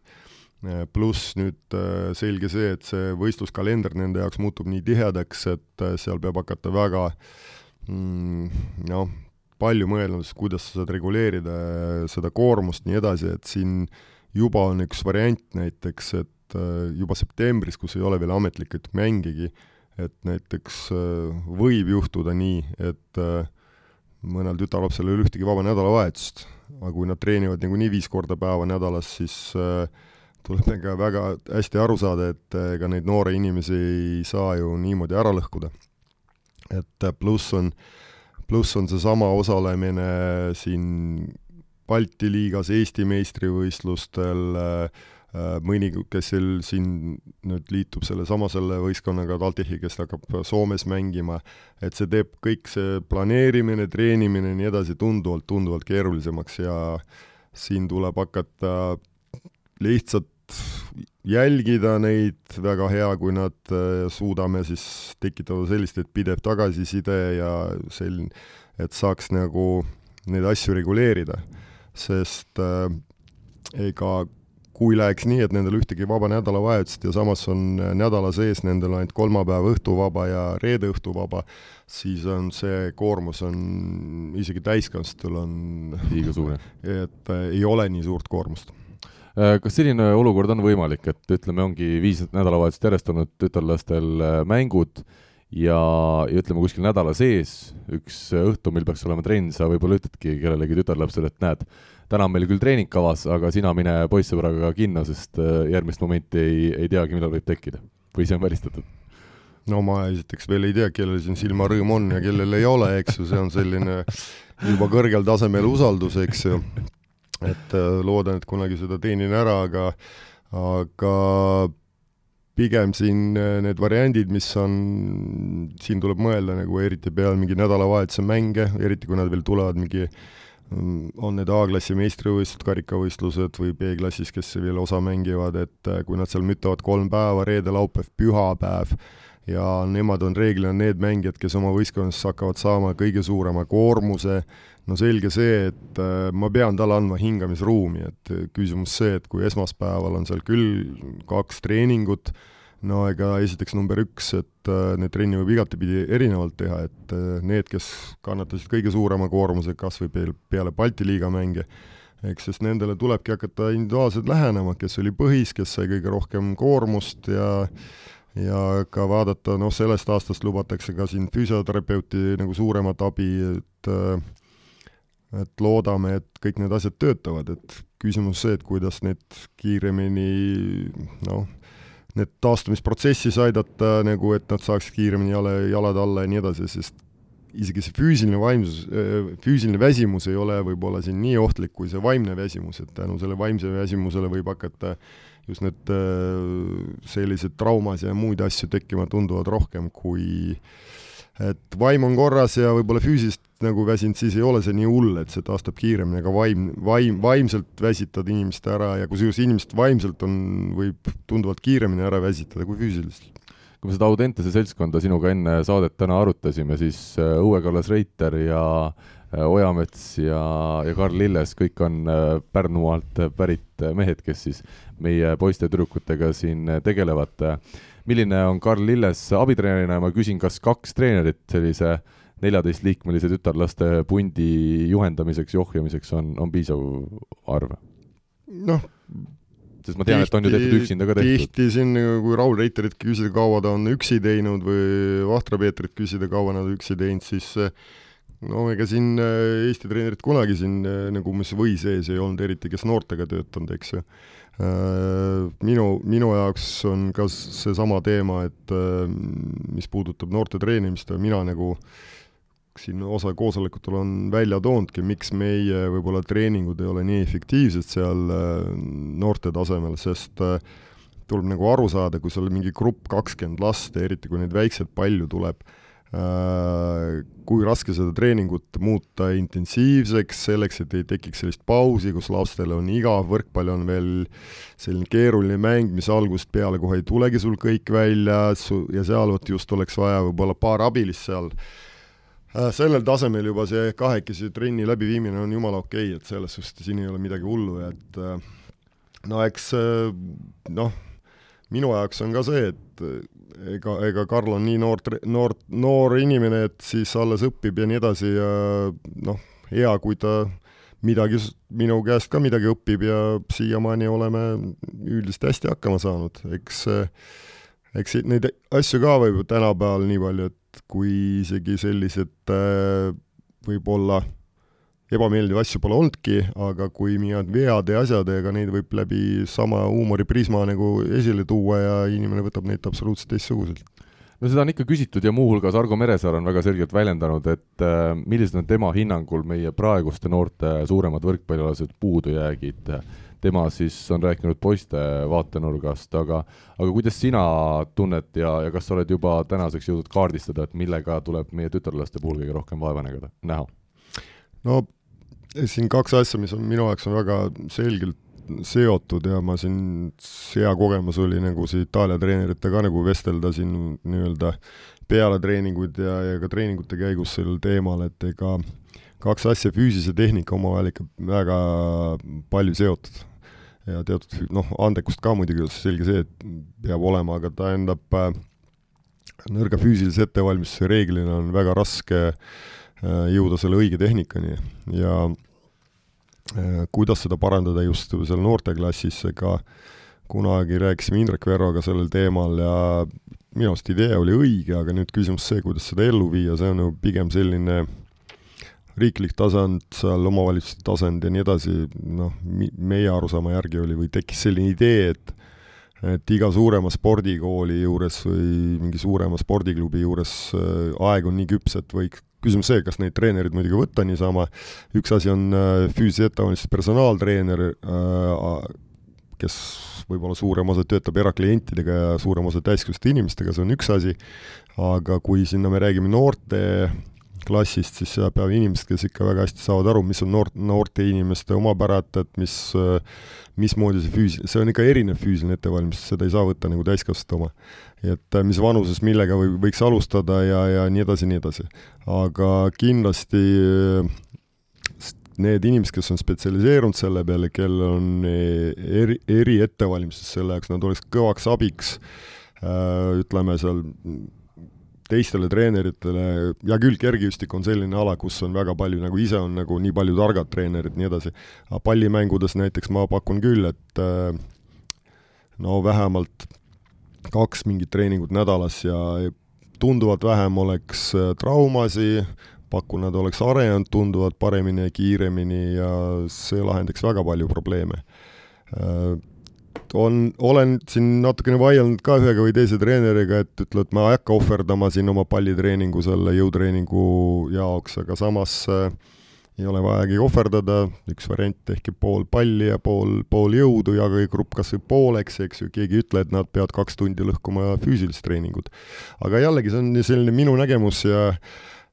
Äh, pluss nüüd selge see, et see võistluskalender nende jaoks muutub nii tihedaks, et seal peab hakata väga mm, noh, palju mõelnud, kuidas sa saad reguleerida seda koormust, nii edasi, et siin juba on üks variant näiteks, et äh, juba septembris, kus ei ole veel ametlikult mängigi, et näiteks äh, võib juhtuda nii, et äh, mõnel tütarlapsel ei ole ühtegi vaba nädalavahetust, aga kui nad treenivad niikuinii viis korda päeva nädalas, siis tuleb ka väga hästi aru saada, et ega neid noori inimesi ei saa ju niimoodi ära lõhkuda. et pluss on pluss on seesama osalemine siin Balti liigas, Eesti meistrivõistlustel, äh, mõni, kes siin nüüd liitub sellesama selle võistkonnaga, TalTechi, kes hakkab Soomes mängima, et see teeb kõik see planeerimine, treenimine ja nii edasi tunduvalt, tunduvalt keerulisemaks ja siin tuleb hakata lihtsalt jälgida neid, väga hea, kui nad äh, suudame siis tekitada sellist, et pidev tagasiside ja selline, et saaks nagu neid asju reguleerida. sest äh, ega kui läheks nii, et nendel ühtegi vaba nädalavahetust ja samas on nädala sees nendel ainult kolmapäev õhtu vaba ja reede õhtu vaba, siis on see koormus on isegi täiskasvanutel on liiga suur, et äh, ei ole nii suurt koormust äh, kas selline olukord on võimalik, et ütleme, ongi viis nädalavahetust järjest olnud tütarlastel äh, mängud ja, ja ütleme, kuskil nädala sees üks õhtu, mil peaks olema trenn, sa võib-olla ütledki kellelegi tütarlapsele, et näed, täna on meil küll treening kavas, aga sina mine poissõbraga kinno, sest äh, järgmist momenti ei, ei teagi, millal võib tekkida. või see on välistatud? no ma esiteks veel ei tea, kellel siin silmarõõm on ja kellel ei ole, eks ju, see on selline juba kõrgel tasemel usaldus, eks ju. Et äh, loodan, et kunagi seda teenin ära, aga aga pigem siin äh, need variandid, mis on, siin tuleb mõelda nagu eriti peale mingi nädalavahetuse mänge, eriti kui nad veel tulevad mingi äh, Mm, on need A-klassi meistrivõistlused, karikavõistlused või B-klassis, kes veel osa mängivad, et äh, kui nad seal mütavad kolm päeva, reede, laupäev, pühapäev, ja nemad on reeglina need mängijad, kes oma võistkonnas hakkavad saama kõige suurema koormuse, no selge see, et äh, ma pean talle andma hingamisruumi, et äh, küsimus see, et kui esmaspäeval on seal küll kaks treeningut, no ega esiteks number üks, et äh, need trenni võib igatepidi erinevalt teha, et need, kes kannatasid kõige suurema koormuse kas või peale Balti liiga mänge, eks sest nendele tulebki hakata individuaalselt lähenema, kes oli põhis, kes sai kõige rohkem koormust ja ja ka vaadata, noh, sellest aastast lubatakse ka siin füsioterapeuti nagu suuremat abi, et äh, et loodame, et kõik need asjad töötavad, et küsimus see, et kuidas need kiiremini noh, need taastumisprotsessis aidata nagu, et nad saaksid kiiremini jala, jalad alla ja nii edasi, sest isegi see füüsiline vaimsus, füüsiline väsimus ei ole võib-olla siin nii ohtlik kui see vaimne väsimus, et tänu selle vaimse väsimusele võib hakata just need sellised traumas ja muid asju tekkima tunduvalt rohkem kui et vaim on korras ja võib-olla füüsiliselt nagu väsinud, siis ei ole see nii hull, et see taastab kiiremini, aga vaim, vaim, vaimselt väsitad inimest ära ja kusjuures inimest vaimselt on, võib tunduvalt kiiremini ära väsitada kui füüsiliselt. kui me seda Audentese seltskonda sinuga enne saadet täna arutasime, siis äh, Õue Kallas Reiter ja äh, Ojamets ja, ja Karl Lilles, kõik on äh, Pärnumaalt pärit mehed, kes siis meie poiste ja tüdrukutega siin tegelevad. milline on Karl Lilles abitreenerina, ma küsin, kas kaks treenerit sellise äh, neljateistliikmelise tütarlaste pundi juhendamiseks ja ohjamiseks on, on piisav arv? noh, sest ma tean, et on ju tehtud üksinda ka tehtud. tihti siin, kui Raul Reiterit küsida, kaua ta on üksi teinud või Vahtra Peetrit küsida, kaua nad üksi teinud, siis no ega siin äh, Eesti treenerit kunagi siin äh, nagu mis või sees ei olnud, eriti kes noortega töötanud, eks ju. Äh, minu, minu jaoks on ka seesama teema, et mis puudutab noorte treenimist, mina nagu äh, siin osa koosolekutel on välja toonudki, miks meie võib-olla treeningud ei ole nii efektiivsed seal äh, noorte tasemel, sest äh, tuleb nagu aru saada, kui sul mingi grupp kakskümmend last eriti kui neid väikseid palju tuleb, äh, kui raske seda treeningut muuta intensiivseks, selleks, et ei tekiks sellist pausi, kus lastel on igav, võrkpall on veel selline keeruline mäng, mis algusest peale kohe ei tulegi sul kõik välja, su-, ja seal vot just oleks vaja võib-olla paar abilist seal sellel tasemel juba see kahekesi trenni läbiviimine on jumala okei okay,, et selles suhtes siin ei ole midagi hullu et äh, no eks äh, noh, minu jaoks on ka see, et ega, ega Karl on nii noor, noor, noor inimene, et siis alles õpib ja nii edasi ja noh, hea, kui ta midagi minu käest ka midagi õpib ja siiamaani oleme üldiselt hästi hakkama saanud, eks eks neid asju ka võib tänapäeval nii palju, et kui isegi sellised äh, võib-olla ebameeldivaid asju pole olnudki, aga kui mingid vead ja asjad, ega neid võib läbi sama huumoriprisma nagu esile tuua ja inimene võtab neid absoluutselt teistsuguselt. no seda on ikka küsitud ja muuhulgas Argo Meresaar on väga selgelt väljendanud, et äh, millised on tema hinnangul meie praeguste noorte suuremad võrkpallialased puudujäägid äh, tema siis on rääkinud poiste vaatenurgast, aga aga kuidas sina tunned ja, ja kas sa oled juba tänaseks jõudnud kaardistada, et millega tuleb meie tütarlaste puhul kõige rohkem vaeva nägeda, näha? no siin kaks asja, mis on minu jaoks on väga selgelt seotud ja ma siin, hea kogemus oli nagu see Itaalia treeneritega nagu vestelda siin nii-öelda peale treeninguid ja, ja ka treeningute käigus sel teemal, et ega kaks asja, füüsis ja tehnika omavahel ikka väga palju seotud ja teatud noh, andekust ka muidugi, selge see, et peab olema, aga tähendab äh, nõrga füüsilise ettevalmistuse reeglina on väga raske äh, jõuda selle õige tehnikani. Ja äh, kuidas seda parandada just seal noorteklassis, ega kunagi rääkisime Indrek Verroga sellel teemal ja minu arust idee oli õige, aga nüüd küsimus see, kuidas seda ellu viia, see on ju pigem selline riiklik tasand, seal omavalitsuste tasand ja nii edasi, noh, meie arusaama järgi oli või tekkis selline idee, et et iga suurema spordikooli juures või mingi suurema spordiklubi juures äh, aeg on nii küps, et võiks, küsimus see, kas neid treenereid muidugi võtta niisama, üks asi on äh, füüsilise ettevalmistuse personaaltreener, äh, kes võib-olla suurem osa töötab eraklientidega ja suurem osa täiskasvanute inimestega, see on üks asi, aga kui sinna me räägime noorte klassist, siis peavad inimesed, kes ikka väga hästi saavad aru, mis on noort, noorte inimeste omapärad, et mis, mismoodi see füüs-, see on ikka erinev füüsiline ettevalmistus, seda ei saa võtta nagu täiskasvanute oma. et mis vanuses millega või, võiks alustada ja, ja nii edasi, nii edasi. aga kindlasti need inimesed, kes on spetsialiseerunud selle peale, kellel on eri, eriettevalmistus selle jaoks, nad oleks kõvaks abiks ütleme seal teistele treeneritele, hea küll, kergejõustik on selline ala, kus on väga palju, nagu ise on nagu nii palju targad treenerid, nii edasi, aga pallimängudes näiteks ma pakun küll, et äh, no vähemalt kaks mingit treeningut nädalas ja tunduvalt vähem oleks äh, traumasi, pakun, nad oleks arenenud tunduvalt paremini ja kiiremini ja see lahendaks väga palju probleeme. Äh, on, olen siin natukene vaielnud ka ühega või teise treeneriga, et ütle, et ma ei hakka ohverdama siin oma pallitreeningu selle jõutreeningu jaoks, aga samas äh, ei ole vajagi ohverdada, üks variant tehke pool palli ja pool, pool jõudu, jagage grupp kas või pooleks, eks ju, keegi ei ütle, et nad peavad kaks tundi lõhkuma füüsilist treeningut. aga jällegi, see on selline minu nägemus ja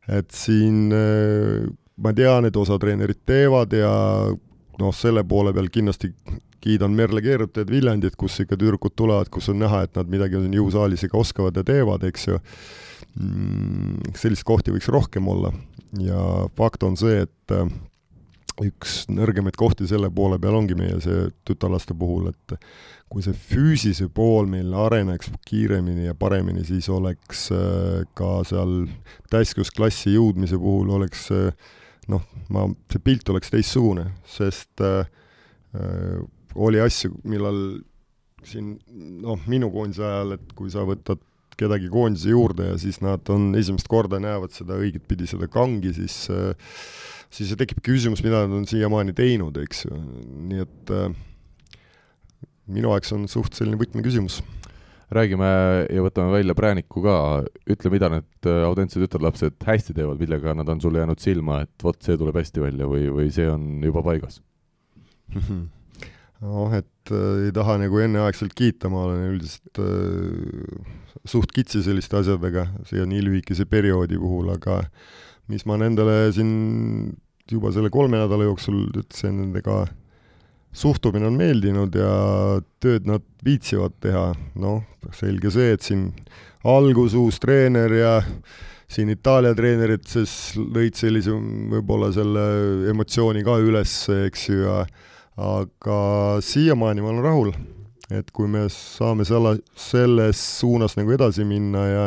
et siin äh, ma tean, et osa treenerid teevad ja noh, selle poole peal kindlasti kiidan Merle Keerutajaid Viljandit, kus ikka tüdrukud tulevad, kus on näha, et nad midagi siin jõusaalis ikka oskavad ja teevad, eks ju mm,. selliseid kohti võiks rohkem olla ja fakt on see, et äh, üks nõrgemaid kohti selle poole peal ongi meie see tütarlaste puhul, et kui see füüsise pool meil areneks kiiremini ja paremini, siis oleks äh, ka seal täiskasvusklassi jõudmise puhul oleks äh, noh, ma, see pilt oleks teistsugune, sest äh, oli asju, millal siin noh, minu koondise ajal, et kui sa võtad kedagi koondise juurde ja siis nad on esimest korda näevad seda õiget pidi, seda kangi, siis siis tekib küsimus, mida nad on siiamaani teinud, eks ju, nii et äh, minu jaoks on suht selline võtmeküsimus. Räägime ja võtame välja prääniku ka, ütle, mida need äh, autentsed tütarlapsed hästi teevad, millega nad on sulle jäänud silma, et vot see tuleb hästi välja või, või see on juba paigas noh, et äh, ei taha nagu enneaegselt kiita, ma olen üldiselt äh, suht kitsi selliste asjadega siia nii lühikese perioodi puhul, aga mis ma nendele siin juba selle kolme nädala jooksul ütlesin nendega, suhtumine on meeldinud ja tööd nad viitsivad teha, noh, selge see, et siin algus uus treener ja siin Itaalia treenerid siis lõid sellise võib-olla selle emotsiooni ka üles, eks ju, ja aga siiamaani ma olen rahul, et kui me saame selle, selles suunas nagu edasi minna ja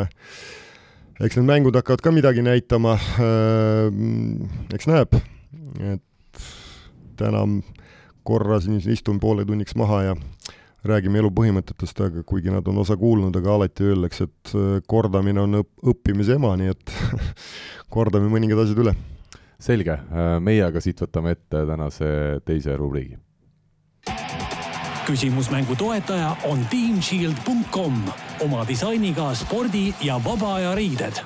eks need mängud hakkavad ka midagi näitama äh,, eks näeb, et täna korra siin istun poole tunniks maha ja räägime elu põhimõtetest, aga kuigi nad on osa kuulnud, aga alati öeldakse, et äh, kordamine on õp-, õppimise ema, nii et kordame mõningad asjad üle selge, äh, meie aga siit võtame ette tänase teise rubriigi. küsimusmängu toetaja on teamshield.com oma disainiga spordi ja vaba aja riided.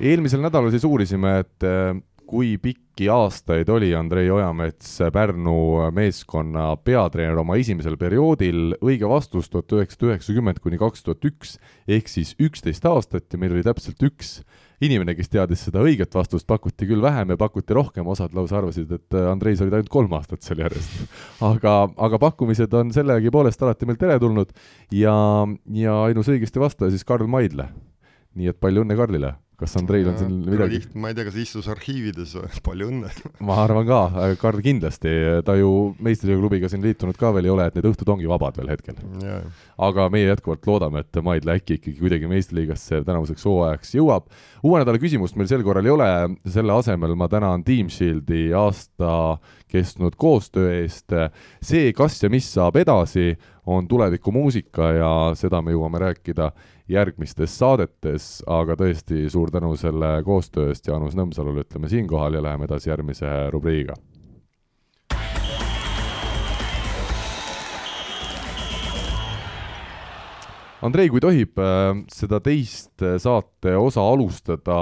eelmisel nädalal siis uurisime, et äh, kui pikki aastaid oli Andrei Ojamets Pärnu meeskonna peatreener oma esimesel perioodil, õige vastus tuhat üheksasada üheksakümmend kuni kaks tuhat üks ehk siis üksteist aastat ja meil oli täpselt üks inimene, kes teadis seda õiget vastust, pakuti küll vähem ja pakuti rohkem, osad lausa arvasid, et äh, Andreis olid ainult kolm aastat seal järjest. aga, aga pakkumised on sellegipoolest alati meil teretulnud ja, ja ainus õigesti vastaja siis Karl Maidle. nii et palju õnne Karlile! Kas Andreil on siin midagi? ma ei tea, kas istus arhiivides, palju õnne ma arvan ka, Karl kindlasti, ta ju meistriliiga klubiga siin liitunud ka veel ei ole, et need õhtud ongi vabad veel hetkel aga meie jätkuvalt loodame, et Maidla äkki ikkagi kuidagi meistriliigasse tänavuseks hooajaks jõuab. uue nädala küsimust meil sel korral ei ole, selle asemel ma tänan Team Shieldi aasta kestnud koostöö eest. see, kas ja mis saab edasi, on tulevikumuusika ja seda me jõuame rääkida järgmistes saadetes, aga tõesti suur tänu selle koostöö eest Jaanus Nõmsalule, ütleme siinkohal ja läheme edasi järgmise rubriigiga. Andrei, kui tohib äh, seda teist saate osa alustada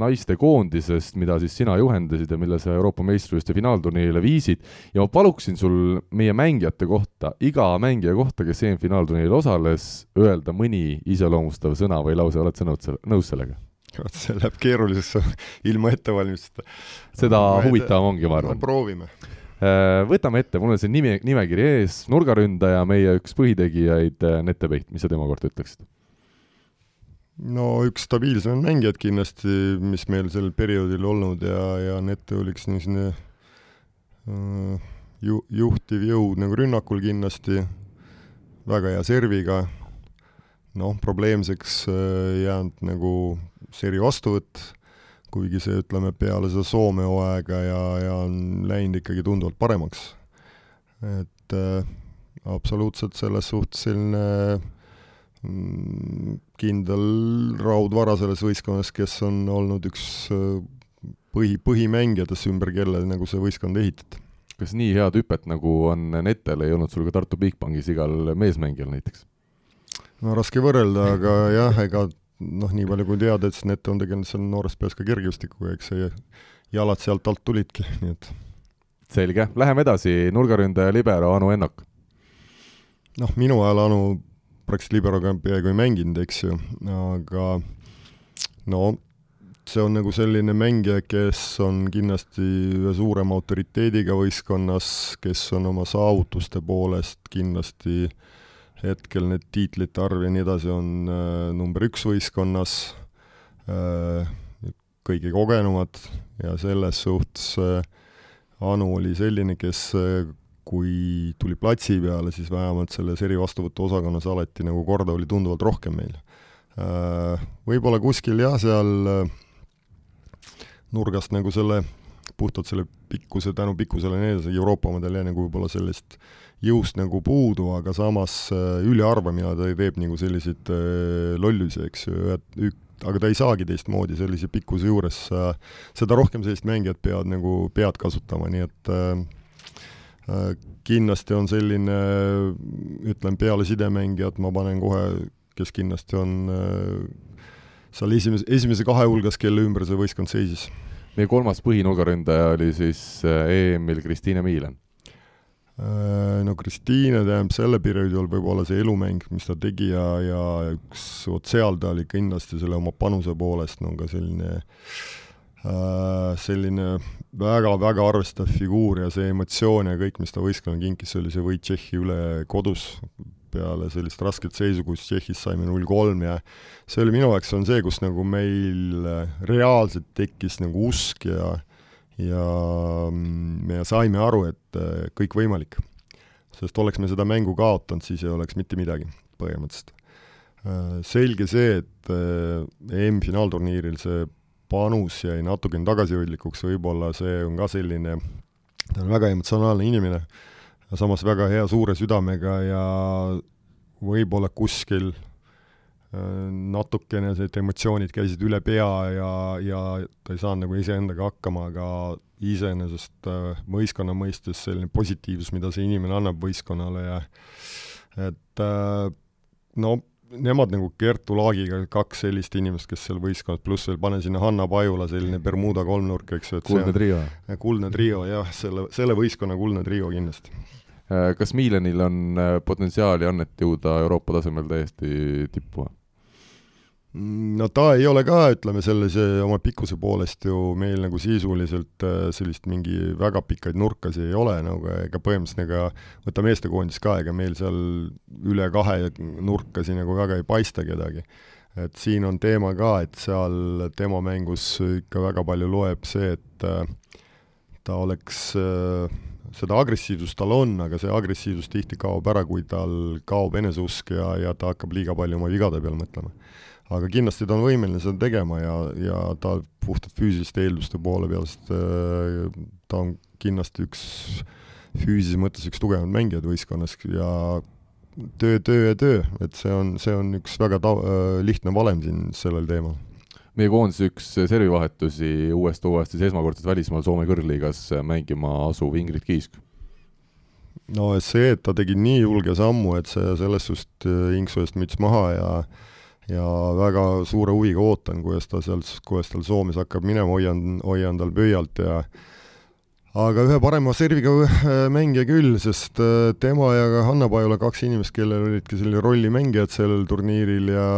naistekoondisest, mida siis sina juhendasid ja mille sa Euroopa meistrivõistluste finaalturniirile viisid ja ma paluksin sul meie mängijate kohta, iga mängija kohta, kes EM-finaalturniiril osales, öelda mõni iseloomustav sõna või lause, oled sa nõud, nõus sellega? vot see läheb keeruliseks ilma ettevalmistuseta. seda huvitavam ongi, ma arvan no,. proovime äh, võtame ette, mul on see nimi, nimekiri ees, nurgaründaja, meie üks põhitegijaid, Nete Peiht, mis sa tema kohta ütleksid? No üks stabiilsemaid mängijaid kindlasti, mis meil sel perioodil olnud ja, ja Nette oli üks niisugune äh, ju-, juhtiv jõud nagu rünnakul kindlasti, väga hea serviga, noh, probleemseks äh, jäänud nagu seri vastuvõtt, kuigi see, ütleme, peale seda Soome hooaega ja, ja on läinud ikkagi tunduvalt paremaks. et äh, absoluutselt selles suhtes selline äh, kindel raudvara selles võistkonnas, kes on olnud üks äh, põhi, põhimängijatest, ümber kelle nagu see võistkond ehitati. kas nii head hüpet, nagu on Netel, ei olnud sul ka Tartu Bigbankis igal meesmängijal näiteks? no raske võrrelda, aga jah, ega noh, nii palju kui teada, et siis Nete on tegelenud seal noores peas ka kergejõustikuga, eks see jalad sealt alt tulidki, nii et selge, läheme edasi, nurgaründaja libero Anu Ennok. noh, minu ajal Anu praktiliselt liberoga peaaegu ei mänginud, eks ju, aga no see on nagu selline mängija, kes on kindlasti ühe suurema autoriteediga võistkonnas, kes on oma saavutuste poolest kindlasti hetkel need tiitlite arv ja nii edasi on äh, number üks võistkonnas äh,, kõige kogenumad ja selles suhtes äh, Anu oli selline, kes äh, kui tuli platsi peale, siis vähemalt selles erivastuvõtu osakonnas alati nagu korda oli tunduvalt rohkem meil. Äh, võib-olla kuskil jah, seal äh, nurgast nagu selle, puhtalt selle pikkuse, tänu pikkusele ja nii edasi, Euroopa omadel jäi nagu võib-olla sellest jõust nagu puudu, aga samas äh, ülearvamine ta teeb nagu selliseid lollusi, eks ju, et aga ta ei saagi teistmoodi sellise pikkuse juures, seda rohkem sellist mängijat peavad nagu pead kasutama, nii et Äh, kindlasti on selline, ütlen peale sidemängijat, ma panen kohe, kes kindlasti on äh, seal esimese, esimese kahe hulgas, kelle ümber see võistkond seisis. meie kolmas põhinurgaründaja oli siis äh, EM-il Kristiine Miilen no Kristiine tähendab selle perioodi all võib-olla see elumäng, mis ta tegi ja, ja üks, vot seal ta oli kindlasti selle oma panuse poolest no ka selline äh, Äh, selline väga-väga arvestav figuur ja see emotsioon ja kõik, mis ta võistkonnale kinkis, oli see võit Tšehhi üle kodus peale sellist rasket seisu, kus Tšehhis saime null kolm ja see oli minu jaoks on see, kus nagu meil reaalselt tekkis nagu usk ja ja me saime aru, et äh, kõik võimalik. sest oleks me seda mängu kaotanud, siis ei oleks mitte midagi põhimõtteliselt. Äh, selge see, et EM-finaalturniiril see panus jäi natukene tagasihoidlikuks, võib-olla see on ka selline, ta on väga emotsionaalne inimene, samas väga hea suure südamega ja võib-olla kuskil äh, natukene need emotsioonid käisid üle pea ja, ja ta ei saanud nagu iseendaga hakkama, aga iseenesest äh, võistkonna mõistes selline positiivsus, mida see inimene annab võistkonnale ja et äh, no nemad nagu Kertu Laagiga kaks sellist inimest, kes seal võistkonnas, pluss veel pane sinna Hanna Pajula, selline Bermuda kolmnurk, eks ju, et kuldne trio. kuldne trio, jah, selle, selle võistkonna kuldne trio kindlasti. Äh, kas Miilanil on äh, potentsiaali, Annet, jõuda Euroopa tasemel täiesti tippu? No ta ei ole ka, ütleme, sellise oma pikkuse poolest ju meil nagu sisuliselt äh, sellist mingi väga pikkaid nurkasi ei ole nagu, ega põhimõtteliselt ega võta meestekoondis ka, ega meil seal üle kahe nurkasi nagu väga ei paista kedagi. et siin on teema ka, et seal tema mängus ikka väga palju loeb see, et äh, ta oleks äh, seda agressiivsust tal on, aga see agressiivsus tihti kaob ära, kui tal kaob eneseusk ja, ja ta hakkab liiga palju oma vigade peale mõtlema. Aga kindlasti ta on võimeline seda tegema ja, ja ta puhtalt füüsiliste eelduste poole pealt äh, ta on kindlasti üks füüsilises mõttes üks tugevaid mängijaid võistkonnas ja töö, töö ja töö, et see on, see on üks väga ta-, äh, lihtne valem siin sellel teemal meie koondise üks servivahetusi uuest hooajast siis esmakordselt välismaal Soome kõrgliigas mängima asuv Ingrid Kiisk. no see, et ta tegi nii julge sammu, et see selles suhtes äh, Inksu eest müts maha ja ja väga suure huviga ootan, kuidas ta seal, kuidas tal Soomes hakkab minema, hoian, hoian tal pöialt ja aga ühe parema serviga äh, mängija küll, sest äh, tema ja Hanna Pajula, kaks inimest, kellel olidki selline rollimängijad sellel turniiril ja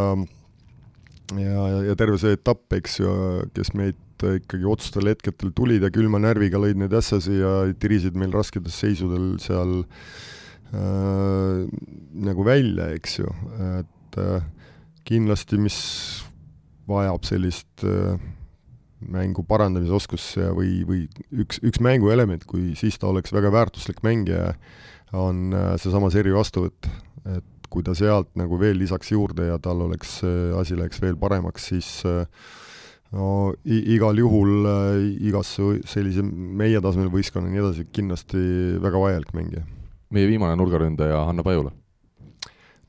ja, ja, terve see etapp, eks ju, kes meid ikkagi otsustel hetkedel tulid ja külma närviga lõid neid ässasi ja tirisid meil rasketes seisudel seal äh, nagu välja, eks ju, et äh, kindlasti, mis vajab sellist äh, mängu parandamise oskust või, või üks, üks mänguelement, kui siis ta oleks väga väärtuslik mängija, on äh, seesama seri vastuvõtt, et kui ta sealt nagu veel lisaks juurde ja tal oleks, asi läheks veel paremaks, siis no igal juhul igas sellise meie tasemel võistkonna ja nii edasi kindlasti väga vajalik mängija. meie viimane nurgaründaja Hanna Pajula?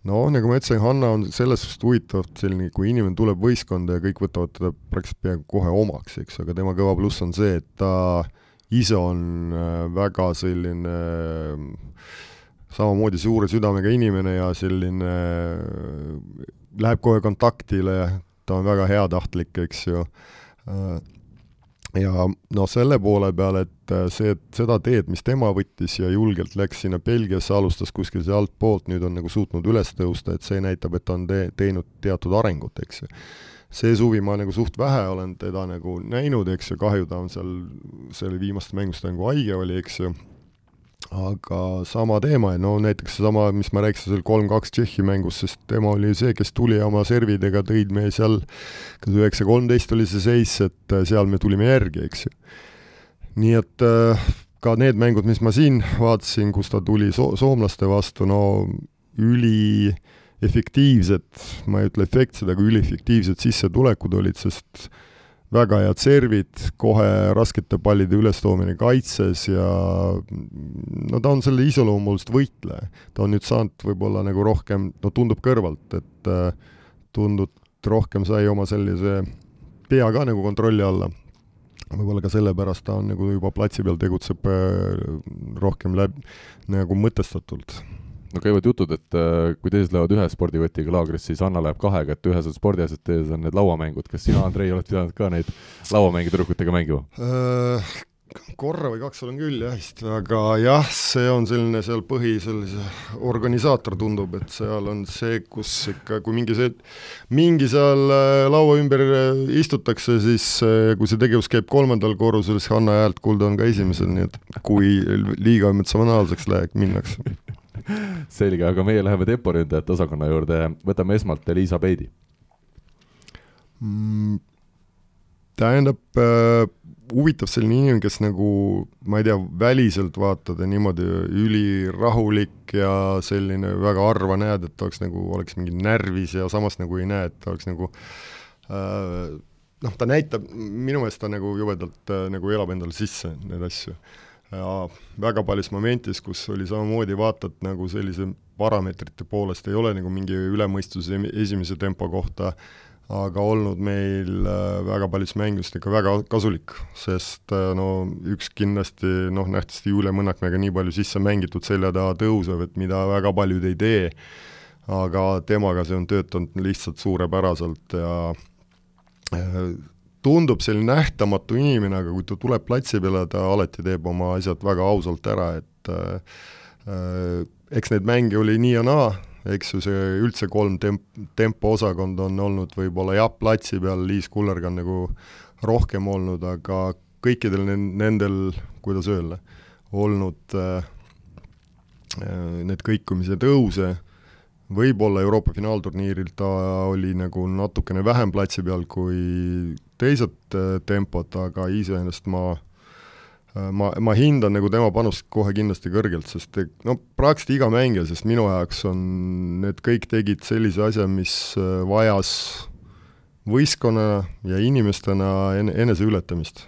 No nagu ma ütlesin, Hanna on selles suhtes huvitav selline, kui inimene tuleb võistkonda ja kõik võtavad teda praktiliselt peaaegu kohe omaks, eks, aga tema kõva pluss on see, et ta ise on äh, väga selline äh, samamoodi suure südamega inimene ja selline, läheb kohe kontaktile, ta on väga heatahtlik, eks ju. Ja noh, selle poole peal, et see, et seda teed, mis tema võttis ja julgelt läks sinna Belgiasse, alustas kuskil seal altpoolt, nüüd on nagu suutnud üles tõusta, et see näitab, et ta on te-, teinud teatud arengut, eks ju. See suvi ma nagu suht vähe olen teda nagu näinud, eks ju, kahju ta on seal, selle viimaste mänguste nagu haige oli, eks ju aga sama teema, no näiteks seesama, mis ma rääkisin seal kolm-kaks Tšehhi mängus, sest tema oli see, kes tuli oma servidega, tõid me seal, kas üheksa kolmteist oli see seis, et äh, seal me tulime järgi, eks ju. nii et äh, ka need mängud, mis ma siin vaatasin, kus ta tuli so-, soomlaste vastu, no üli efektiivsed, ma ei ütle efektsed, aga üliefektiivsed sissetulekud olid, sest väga head servid, kohe raskete pallide ülestoomine kaitses ja no ta on selle iseloomulist võitleja. ta on nüüd saanud võib-olla nagu rohkem, no tundub kõrvalt, et äh, tundub, rohkem sai oma sellise pea ka nagu kontrolli alla. võib-olla ka sellepärast ta on nagu juba platsi peal tegutseb äh, rohkem läbi, nagu mõtestatult no käivad jutud, et äh, kui teised lähevad ühe spordivõtiga laagrisse, siis Anna läheb kahega, et ühes on spordiasjad, teises on need lauamängud. kas sina, Andrei, oled pidanud ka neid lauamänge tüdrukutega mängima äh,? korra või kaks olen küll jah vist, aga jah, see on selline seal põhi, sellise organisaator tundub, et seal on see, kus ikka, kui mingi see, mingi seal äh, laua ümber istutakse, siis kui see tegevus käib kolmandal korrusel, siis Hanna häält kuulda on ka esimesel, nii et kui liiga emotsionaalseks läheb, minnakse selge, aga meie läheme temporündajate osakonna juurde, võtame esmalt Liisa Peidi mm,. tähendab äh, huvitav selline inimene, kes nagu, ma ei tea, väliselt vaatad ja niimoodi ülirahulik ja selline väga harva näed, et oleks nagu, oleks mingi närvis ja samas nagu ei näe, et oleks nagu äh, noh, ta näitab, minu meelest ta nagu jubedalt äh, nagu elab endale sisse neid asju ja väga paljus momentides, kus oli samamoodi, vaatad nagu sellise parameetrite poolest ei ole nagu mingi ülemõistuse esimese tempo kohta, aga olnud meil äh, väga paljus mängust ikka väga kasulik, sest äh, no üks kindlasti noh, nähtavasti Julia Mõnnakmäega nii palju sisse mängitud selja taha tõusev, et mida väga paljud ei tee, aga temaga see on töötanud lihtsalt suurepäraselt ja äh, tundub selline nähtamatu inimene, aga kui ta tuleb platsi peale, ta alati teeb oma asjad väga ausalt ära, et äh, eks neid mänge oli nii ja naa, eks ju, see üldse kolm temp-, tempoosakond on olnud võib-olla jah, platsi peal Liis Kullerg on nagu rohkem olnud, aga kõikidel nendel, kuidas öelda, olnud äh, äh, need kõikumise tõuse võib-olla Euroopa finaalturniiril ta oli nagu natukene vähem platsi peal kui teised äh, tempod, aga iseenesest ma äh, ma, ma hindan nagu tema panust kohe kindlasti kõrgelt, sest no praktiliselt iga mängija, sest minu jaoks on, need kõik tegid sellise asja, mis äh, vajas võistkonna ja inimestena en-, eneseületamist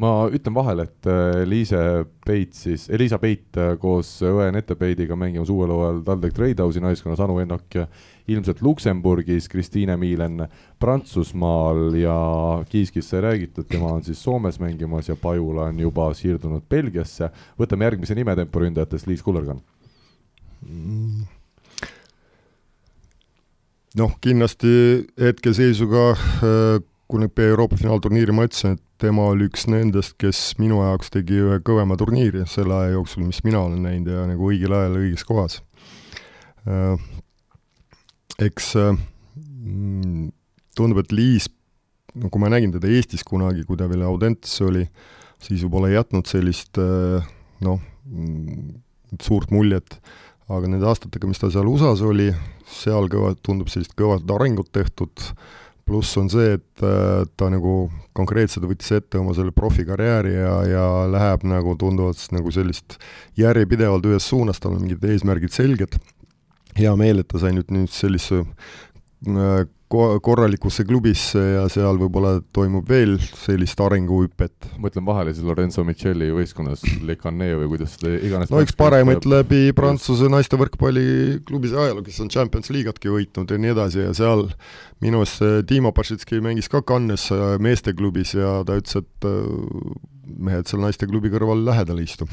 ma ütlen vahele, et äh, Liise Peit siis, Elisa Peit äh, koos õe Nete Peidiga mängimas uuel hooajal TalTech Treidhausi naiskonnas, Anu Ennok ilmselt Luksemburgis, Kristiine Miilen Prantsusmaal ja Kiiskist sai räägitud, tema on siis Soomes mängimas ja Pajula on juba siirdunud Belgiasse. võtame järgmise nime temporündajatest, Liis Kullergan mm noh, kindlasti hetkeseisuga äh, nüüd Euroopa finaalturniiri ma ütlesin, et tema oli üks nendest, kes minu jaoks tegi ühe kõvema turniiri selle aja jooksul, mis mina olen näinud ja nagu õigel ajal õiges kohas. Äh, eks äh, mm, tundub, et Liis, no kui ma nägin teda Eestis kunagi, kui ta veel Audentes oli, siis võib-olla ei jätnud sellist äh, noh, mm, suurt muljet, aga nende aastatega, mis ta seal USA-s oli, seal kõva, tundub sellist kõvat arengut tehtud, pluss on see, et äh, ta nagu konkreetselt võttis ette oma selle profikarjääri ja, ja läheb nagu tunduvalt nagu sellist järjepidevalt ühes suunas, tal on mingid eesmärgid selged, hea meel, et ta sai nüüd nüüd sellise äh, ko-, korralikusse klubisse ja seal võib-olla toimub veel sellist arenguhüpet. mõtlen vahele siis Lorenzo Micheli võistkonnas, Le Cannet või kuidas seda iganes no üks paremaid läbi Prantsuse naiste võrkpalliklubis ajaloos, kes on Champions League'atki võitnud ja nii edasi ja seal minu arust Dima Pašitski mängis ka Cannes äh, meesteklubis ja ta ütles, et äh, mehed seal naisteklubi kõrval lähedal ei istu.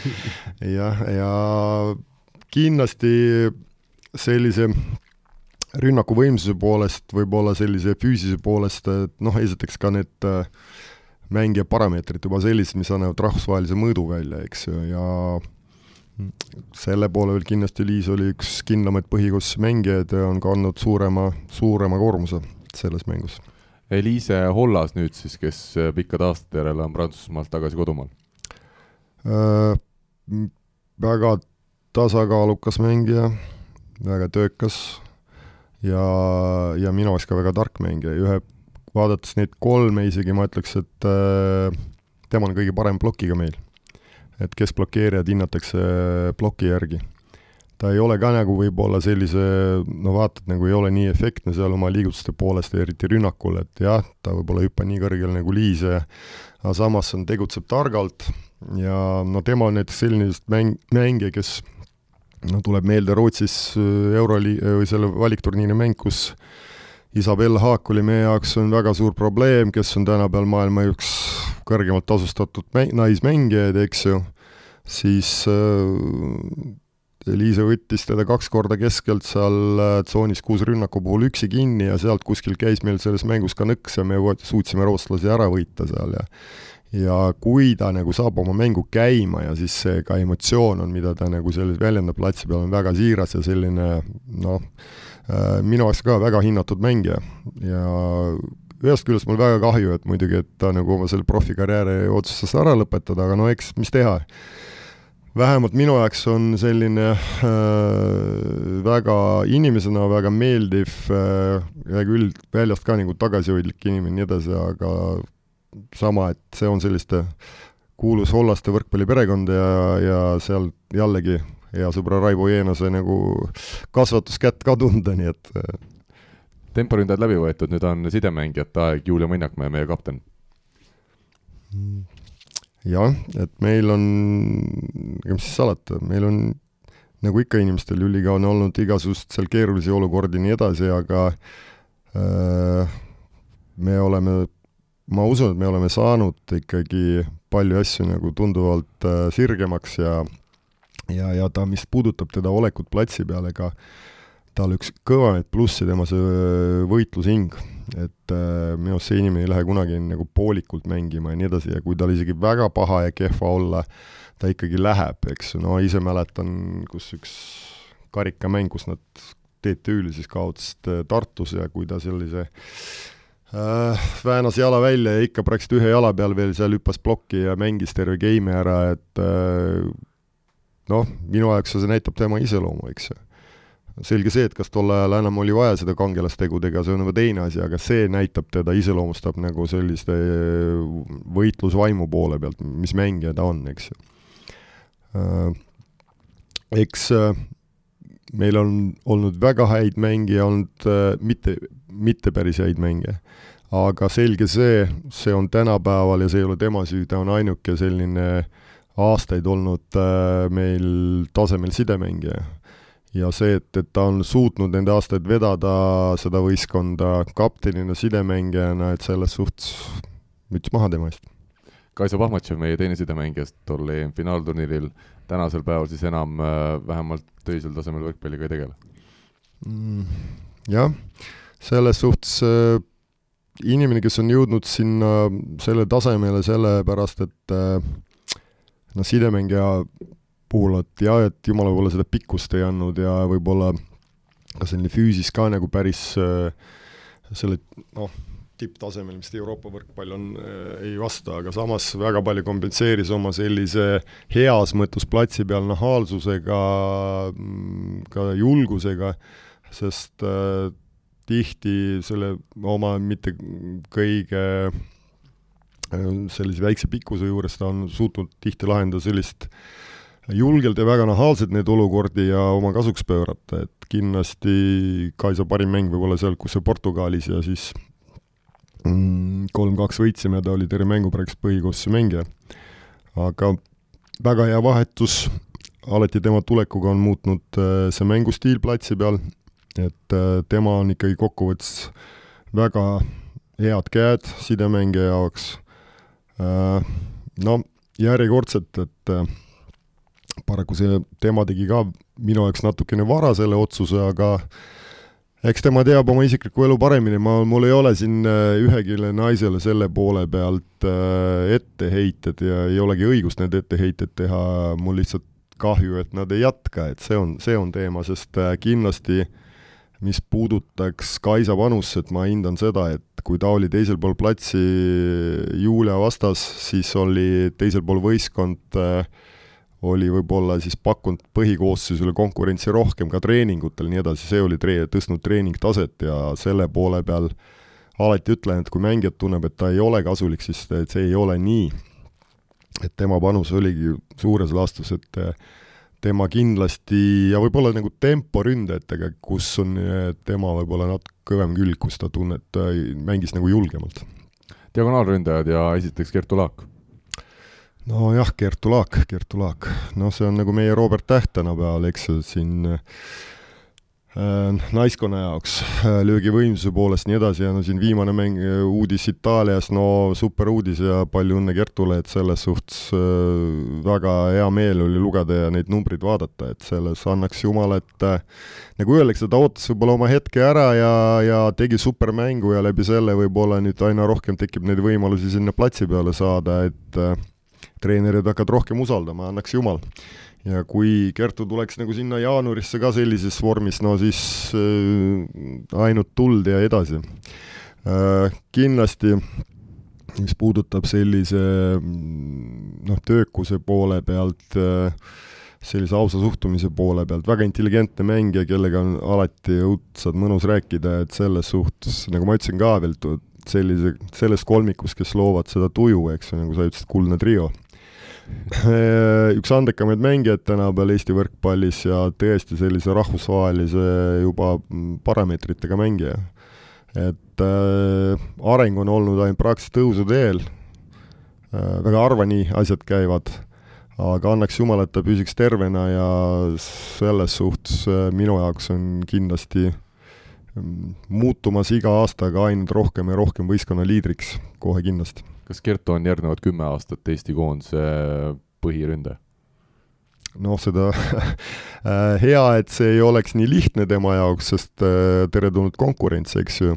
Jah, ja kindlasti sellise rünnaku võimsuse poolest, võib-olla sellise füüsise poolest, et noh, esiteks ka need äh, mängija parameetrid juba sellised, mis annavad rahvusvahelise mõõdu välja, eks ju, ja selle poole peal kindlasti Liis oli üks kindlamaid põhikoosseisu mängijaid ja on kandnud suurema, suurema koormuse selles mängus. Eliise Hollas nüüd siis, kes pikkade aastate järel on Prantsusmaalt tagasi kodumaal äh,? Väga tasakaalukas mängija, väga töökas ja, ja minu arust ka väga tark mängija, ühe, vaadates neid kolme isegi ma ütleks, et äh, tema on kõige parem plokiga meil. et kes blokeerijad hinnatakse ploki järgi. ta ei ole ka nagu võib-olla sellise, no vaatad, nagu ei ole nii efektne seal oma liigutuste poolest, eriti rünnakul, et jah, ta võib-olla ei hüppa nii kõrgele nagu Liis ja aga samas on, tegutseb targalt ja no tema on näiteks selline mäng, mängija, kes no tuleb meelde Rootsis äh, euroli- äh, või selle valikturniiri mäng, kus Isabel Haak oli meie jaoks on väga suur probleem, kes on tänapäeval maailma üks kõrgemalt tasustatud mäng-, naismängijaid, eks ju, siis äh, Liise võttis teda kaks korda keskelt seal äh, tsoonis kuus rünnaku puhul üksi kinni ja sealt kuskil käis meil selles mängus ka nõks ja me suutsime rootslasi ära võita seal ja ja kui ta nagu saab oma mängu käima ja siis see ka emotsioon on, mida ta nagu selles väljendab platsi peal, on väga siiras ja selline noh, äh, minu arust ka väga hinnatud mängija ja ühest küljest mul väga kahju, et muidugi, et ta nagu oma selle profikarjääri otsustas ära lõpetada, aga no eks, mis teha. vähemalt minu jaoks on selline äh, väga inimesena väga meeldiv äh,, hea küll, väljast ka nagu tagasihoidlik inimene ja nii edasi, aga sama, et see on selliste kuulus Hollaste võrkpalliperekond ja, ja seal jällegi hea sõbra Raivo Jeenase nagu kasvatuskätt ka tunda, nii et äh, temporündajad läbi võetud, nüüd on sidemängijate aeg, Julia Mõnnakmäe, meie kapten. jah, et meil on, ega mis siis salata, meil on nagu ikka inimestel, Juliga on olnud igasugust seal keerulisi olukordi ja nii edasi, aga äh, me oleme ma usun, et me oleme saanud ikkagi palju asju nagu tunduvalt äh, sirgemaks ja ja, ja ta, mis puudutab teda olekut platsi peal, ega tal üks kõvemaid plusse tema see äh, võitlushing, et äh, minu arust see inimene ei lähe kunagi nagu poolikult mängima ja nii edasi ja kui tal isegi väga paha ja kehva olla, ta ikkagi läheb, eks. No ise mäletan, kus üks karikamäng, kus nad TTÜ-l siis kaotasid äh, Tartus ja kui ta sellise väänas jala välja ja ikka praktiliselt ühe jala peal veel seal hüppas plokki ja mängis terve game'i ära, et äh, noh, minu jaoks see näitab tema iseloomu, eks ju. selge see, et kas tol ajal enam oli vaja seda kangelastegudega, see on juba teine asi, aga see näitab teda, iseloomustab nagu selliste võitlusvaimu poole pealt, mis mängija ta on, eks ju. Äh, eks äh, meil on olnud väga häid mänge ja olnud äh, mitte, mitte päris häid mänge. aga selge see, see on tänapäeval ja see ei ole tema süü, ta on ainuke selline aastaid olnud meil tasemel sidemängija ja see, et, et ta on suutnud nende aastaid vedada seda võistkonda kaptenina, sidemängijana, et selles suhtes müts maha tema eest. Kaisa Pahmatšev, meie teine sidemängijast tol EM-finaalturniiril, tänasel päeval siis enam äh, vähemalt töisel tasemel võrkpalliga ei tegele mm,? Jah, selles suhtes äh, inimene, kes on jõudnud sinna selle tasemele sellepärast, et äh, noh, sidemängija puhul, et jah, et jumala võib-olla seda pikkust ei andnud ja võib-olla ka selline füüsis ka nagu päris äh, selle noh, tipptasemel, mis Euroopa võrkpall on ei vasta, aga samas väga palju kompenseeris oma sellise heas mõttes platsi peal nahaalsusega, mm, ka julgusega, sest tihti selle oma mitte kõige äh, sellise väikse pikkuse juures ta on suutnud tihti lahendada sellist julgelt ja väga nahaalselt neid olukordi ja oma kasuks pöörata, et kindlasti Kaisa parim mäng võib olla seal, kus see Portugalis ja siis mm, kolm-kaks võitsime, ta oli terve mängu praktiliselt põhikoosseisu mängija. aga väga hea vahetus, alati tema tulekuga on muutnud äh, see mängustiil platsi peal, et äh, tema on ikkagi kokkuvõttes väga head käed sidemängija jaoks, äh, no järjekordselt, et paraku see, tema tegi ka minu jaoks natukene vara selle otsuse, aga eks tema teab oma isiklikku elu paremini, ma, mul ei ole siin äh, ühegi naisele selle poole pealt äh, etteheited ja ei olegi õigust need etteheited teha, mul lihtsalt kahju, et nad ei jätka, et see on, see on teema, sest äh, kindlasti mis puudutaks Kaisa panust, et ma hindan seda, et kui ta oli teisel pool platsi Julia vastas, siis oli teisel pool võistkond äh, oli võib-olla siis pakkunud põhikoosseisule konkurentsi rohkem ka treeningutel nii edasi, see oli tree-, tõstnud treeningtaset ja selle poole peal alati ütlen, et kui mängijad tunneb, et ta ei ole kasulik, siis see ei ole nii. et tema panus oligi suures laastus, et tema kindlasti ja võib-olla nagu temporündajatega, kus on tema võib-olla natuke kõvem külg, kus ta tunneb, ta mängis nagu julgemalt. diagonaalründajad ja esiteks Kertu Laak nojah, Kertu Laak, Kertu Laak, noh, see on nagu meie Robert Täht tänapäeval, eks ju, siin äh, naiskonna jaoks äh, löögivõimsuse poolest nii edasi ja no siin viimane mäng, äh, uudis Itaalias, no super uudis ja palju õnne Kertule, et selles suhtes äh, väga hea meel oli lugeda ja neid numbreid vaadata, et selles annaks Jumal, et äh, nagu öeldakse, ta ootas võib-olla oma hetke ära ja, ja tegi supermängu ja läbi selle võib-olla nüüd aina rohkem tekib neid võimalusi sinna platsi peale saada, et äh, treenerid hakkavad rohkem usaldama, annaks jumal. Ja kui Kertu tuleks nagu sinna jaanuarisse ka sellises vormis, no siis äh, ainult tuld ja edasi äh,. Kindlasti mis puudutab sellise noh, töökuse poole pealt äh, sellise ausa suhtumise poole pealt, väga intelligentne mängija, kellega on alati õudselt mõnus rääkida, et selles suhtes, nagu ma ütlesin ka veel, sellise, selles kolmikus, kes loovad seda tuju, eks ju, nagu sa ütlesid, kuldne trio üks andekamaid mängijaid tänapäeval Eesti võrkpallis ja tõesti sellise rahvusvahelise juba parameetritega mängija. et äh, areng on olnud ainult praktiliselt tõusuteel äh,, väga harva nii asjad käivad, aga annaks jumal, et ta püsiks tervena ja selles suhtes äh, minu jaoks on kindlasti mm, muutumas iga aastaga ainult rohkem ja rohkem võistkonna liidriks, kohe kindlasti kas Kertu on järgnevad kümme aastat Eesti koondise põhiründaja? noh, seda hea, et see ei oleks nii lihtne tema jaoks, sest äh, teretulnud konkurents, eks ju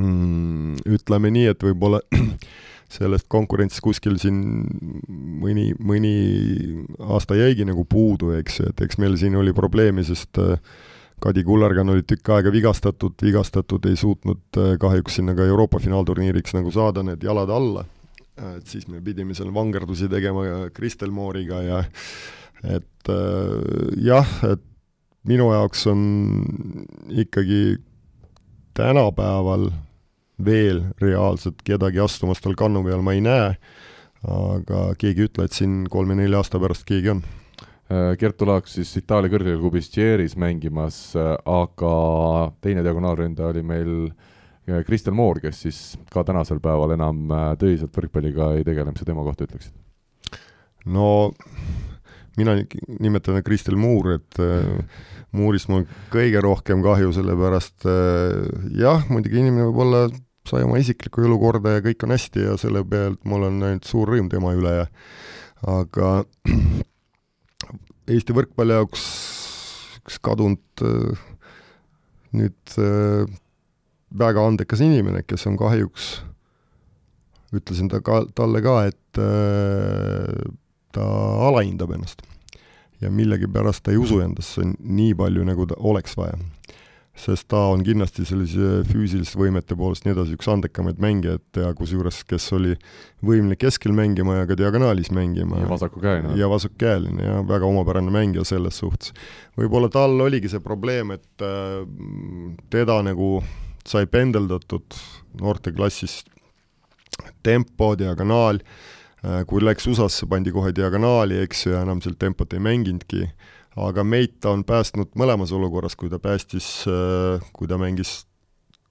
mm,. ütleme nii, et võib-olla sellest konkurentsist kuskil siin mõni, mõni aasta jäigi nagu puudu, eks ju, et eks meil siin oli probleeme, sest äh, Kadi Kullergan oli tükk aega vigastatud, vigastatud, ei suutnud äh, kahjuks sinna ka Euroopa finaalturniiriks nagu saada need jalad alla. et siis me pidime seal vangerdusi tegema Kristel Mooriga ja et äh, jah, et minu jaoks on ikkagi tänapäeval veel reaalselt kedagi astumas tal kannu peal ma ei näe, aga keegi ei ütle, et siin kolme-nelja aasta pärast keegi on. Äh, Kertu Laak siis Itaalia kõrgklubis Thierry's mängimas, äh, aga teine diagonaalründaja oli meil äh, Moor, kes siis ka tänasel päeval enam tõsiselt võrkpalliga ei tegele, mis sa tema kohta ütleksid? no mina nimetan Kristel Muur, et Muurist mul kõige rohkem kahju, sellepärast jah, muidugi inimene võib-olla sai oma isiklikku elu korda ja kõik on hästi ja selle pealt mul on ainult suur rõõm tema üle ja aga Eesti võrkpalli jaoks üks kadunud äh, nüüd äh, väga andekas inimene, kes on kahjuks, ütlesin ta ka, talle ka, et äh, ta alahindab ennast. ja millegipärast ta ei usu endasse nii palju, nagu ta oleks vaja sest ta on kindlasti sellise füüsiliste võimete poolest nii edasi üks andekamaid mängijaid ja kusjuures, kes oli võimeline keskel mängima ja ka diagonaalis mängima. ja vasakukäeline. ja vasakukäeline ja väga omapärane mängija selles suhtes. võib-olla tal oligi see probleem, et äh, teda nagu sai pendeldatud noorteklassis tempo, diagonaal, äh, kui läks USA-sse, pandi kohe diagonaali, eks ju, ja enam seal tempot ei mänginudki aga meid ta on päästnud mõlemas olukorras, kui ta päästis, äh, kui ta mängis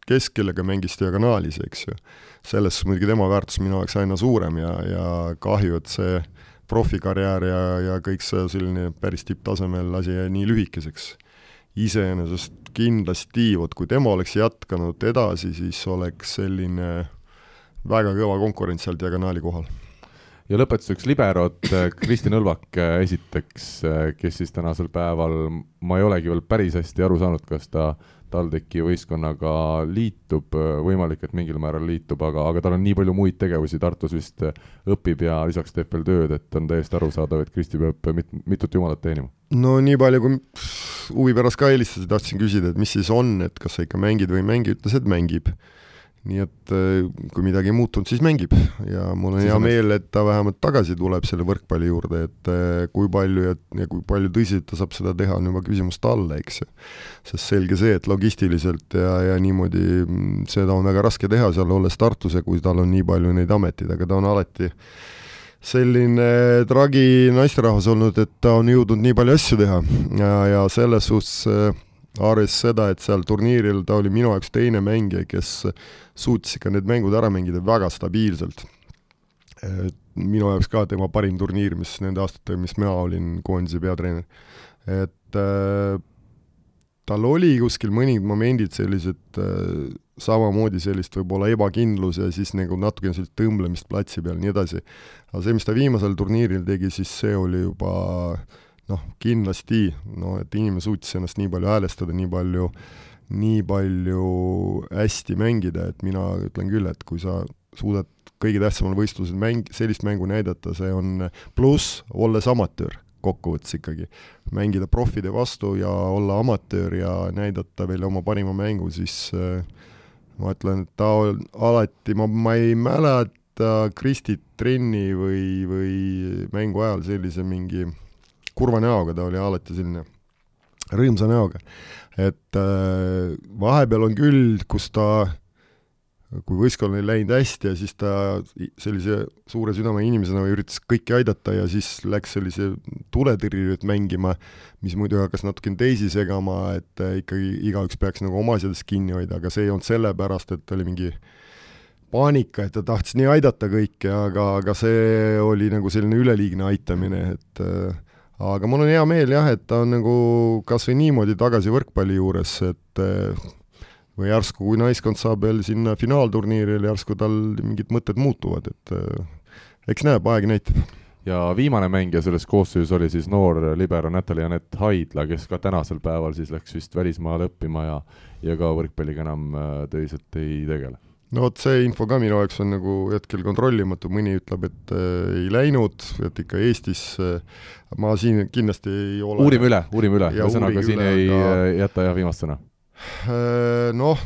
keskel ja ka mängis diagonaalis, eks ju. selles suhtes muidugi tema väärtus minu jaoks aina suurem ja, ja kahju, et see profikarjäär ja, ja kõik see selline päris tipptasemel asi jäi nii lühikeseks. iseenesest kindlasti, vot kui tema oleks jätkanud edasi, siis oleks selline väga kõva konkurents seal diagonaali kohal ja lõpetuseks liberod, äh, Kristjan Õlvak äh, esiteks, äh, kes siis tänasel päeval, ma ei olegi veel päris hästi aru saanud, kas ta TalTechi võistkonnaga liitub, võimalik, et mingil määral liitub, aga, aga tal on nii palju muid tegevusi, Tartus vist õpib ja lisaks teeb veel tööd, et on täiesti arusaadav, et Kristi peab mit, mitut jumalat teenima. no nii palju, kui huvi pärast ka helistasid, tahtsin küsida, et mis siis on, et kas sa ikka mängid või ei mängi, ütles, et mängib nii et äh, kui midagi ei muutunud, siis mängib. Ja mul on siis hea meel, et ta vähemalt tagasi tuleb selle võrkpalli juurde, et äh, kui palju ja, ja kui palju tõsiselt ta saab seda teha, on juba küsimus talle, eks. Ju. sest selge see, et logistiliselt ja, ja niimoodi mm, seda on väga raske teha seal olles Tartus ja kui tal on nii palju neid ameteid, aga ta on alati selline tragi naisterahvas olnud, et ta on jõudnud nii palju asju teha. Ja, ja selles suhtes äh, arvestades seda, et seal turniiril ta oli minu jaoks teine mängija, kes suutis ikka need mängud ära mängida väga stabiilselt. minu jaoks ka tema parim turniir, mis nende aastatega, mis mina olin koondise peatreener. et äh, tal oli kuskil mõningad momendid sellised äh, samamoodi sellist võib-olla ebakindlus ja siis nagu natukene sellist tõmblemist platsi peal nii edasi. aga see, mis ta viimasel turniiril tegi, siis see oli juba äh, noh, kindlasti, no et inimene suutis ennast nii palju häälestada, nii palju, nii palju hästi mängida, et mina ütlen küll, et kui sa suudad kõige tähtsamal võistlusel mäng, sellist mängu näidata, see on pluss, olles amatöör kokkuvõttes ikkagi. mängida profide vastu ja olla amatöör ja näidata veel oma parima mängu, siis äh, ma ütlen, et ta on alati, ma, ma ei mäleta Kristit trenni või, või mängu ajal sellise mingi kurva näoga, ta oli alati selline rõõmsa näoga. et äh, vahepeal on küll, kus ta, kui võistkonnal ei läinud hästi ja siis ta sellise suure südame inimesena üritas kõiki aidata ja siis läks sellise tuletõrjujat mängima, mis muidu hakkas natukene teisi segama, et äh, ikkagi igaüks peaks nagu oma asjadest kinni hoida, aga see ei olnud sellepärast, et oli mingi paanika, et ta tahtis nii aidata kõike, aga, aga see oli nagu selline üleliigne aitamine, et äh, aga mul on hea meel jah, et ta on nagu kas või niimoodi tagasi võrkpalli juures, et eh, või järsku, kui naiskond saab veel sinna finaalturniirile, järsku tal mingid mõtted muutuvad, et eh, eks näeb, aeg näitab. Ja viimane mängija selles koosseisus oli siis noor libero Natalja Anett Haidla, kes ka tänasel päeval siis läks vist välismaale õppima ja ja ka võrkpalliga enam eh, tõsiselt ei tegele no vot, see info ka minu jaoks on nagu hetkel kontrollimatu, mõni ütleb, et äh, ei läinud, et ikka Eestis äh, ma siin kindlasti ei ole. Uurime üle, uurime üle, ühesõnaga siin üle, ei aga... Äh, jäta jah viimast sõna. Äh,. Noh,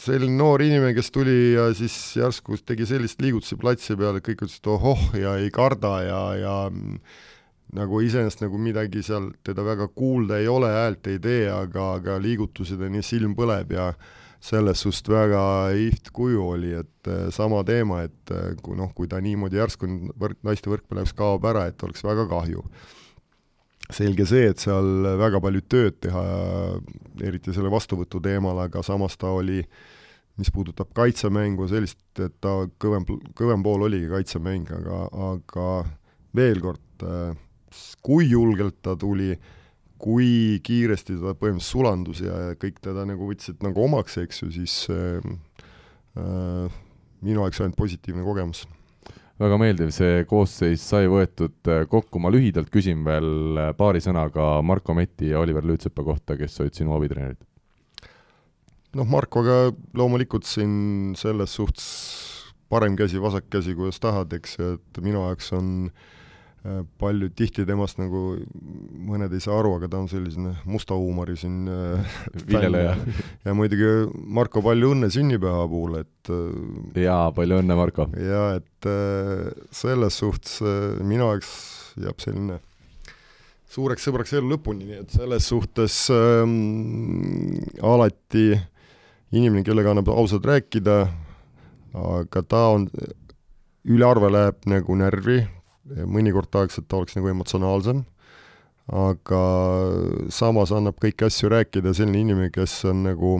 selline noor inimene, kes tuli ja siis järsku tegi sellist liigutusi platsi peal, et kõik ütlesid ohoh ja ei karda ja, ja nagu iseenesest nagu midagi seal teda väga kuulda ei ole, häält ei tee, aga, aga liigutused on ja silm põleb ja selles suhtes väga ihvt kuju oli, et äh, sama teema, et äh, kui noh, kui ta niimoodi järsku võrk, naiste võrkpallis kaob ära, et oleks väga kahju. selge see, et seal väga palju tööd teha, eriti selle vastuvõtu teemal, aga samas ta oli, mis puudutab kaitsemängu, sellist, et ta kõvem, kõvem pool oligi kaitsemäng, aga, aga veel kord, äh, kui julgelt ta tuli, kui kiiresti ta põhimõtteliselt sulandus ja kõik teda nagu võtsid nagu omaks, eks ju, siis äh, äh, minu jaoks ainult positiivne kogemus. väga meeldiv, see koosseis sai võetud äh, kokku, ma lühidalt küsin veel äh, paari sõnaga Marko Metti ja Oliver Lüütsepa kohta, kes olid sinu abitreenerid. noh, Markoga loomulikult siin selles suhtes parem käsi, vasak käsi, kuidas tahad, eks ju, et minu jaoks on Äh, palju tihti temast nagu mõned ei saa aru, aga ta on selline musta huumori siin äh, viljeleja. ja muidugi Marko, palju õnne sünnipäeva puhul, et äh, jaa, palju õnne, Marko! jaa, et selles suhtes minu jaoks jääb selline suureks sõbraks elu lõpuni, nii et selles suhtes ähm, alati inimene, kellega annab ausalt rääkida, aga ta on, ülearve läheb nagu närvi, mõnikord tahaks, et ta oleks nagu emotsionaalsem, aga samas annab kõiki asju rääkida selline inimene, kes on nagu,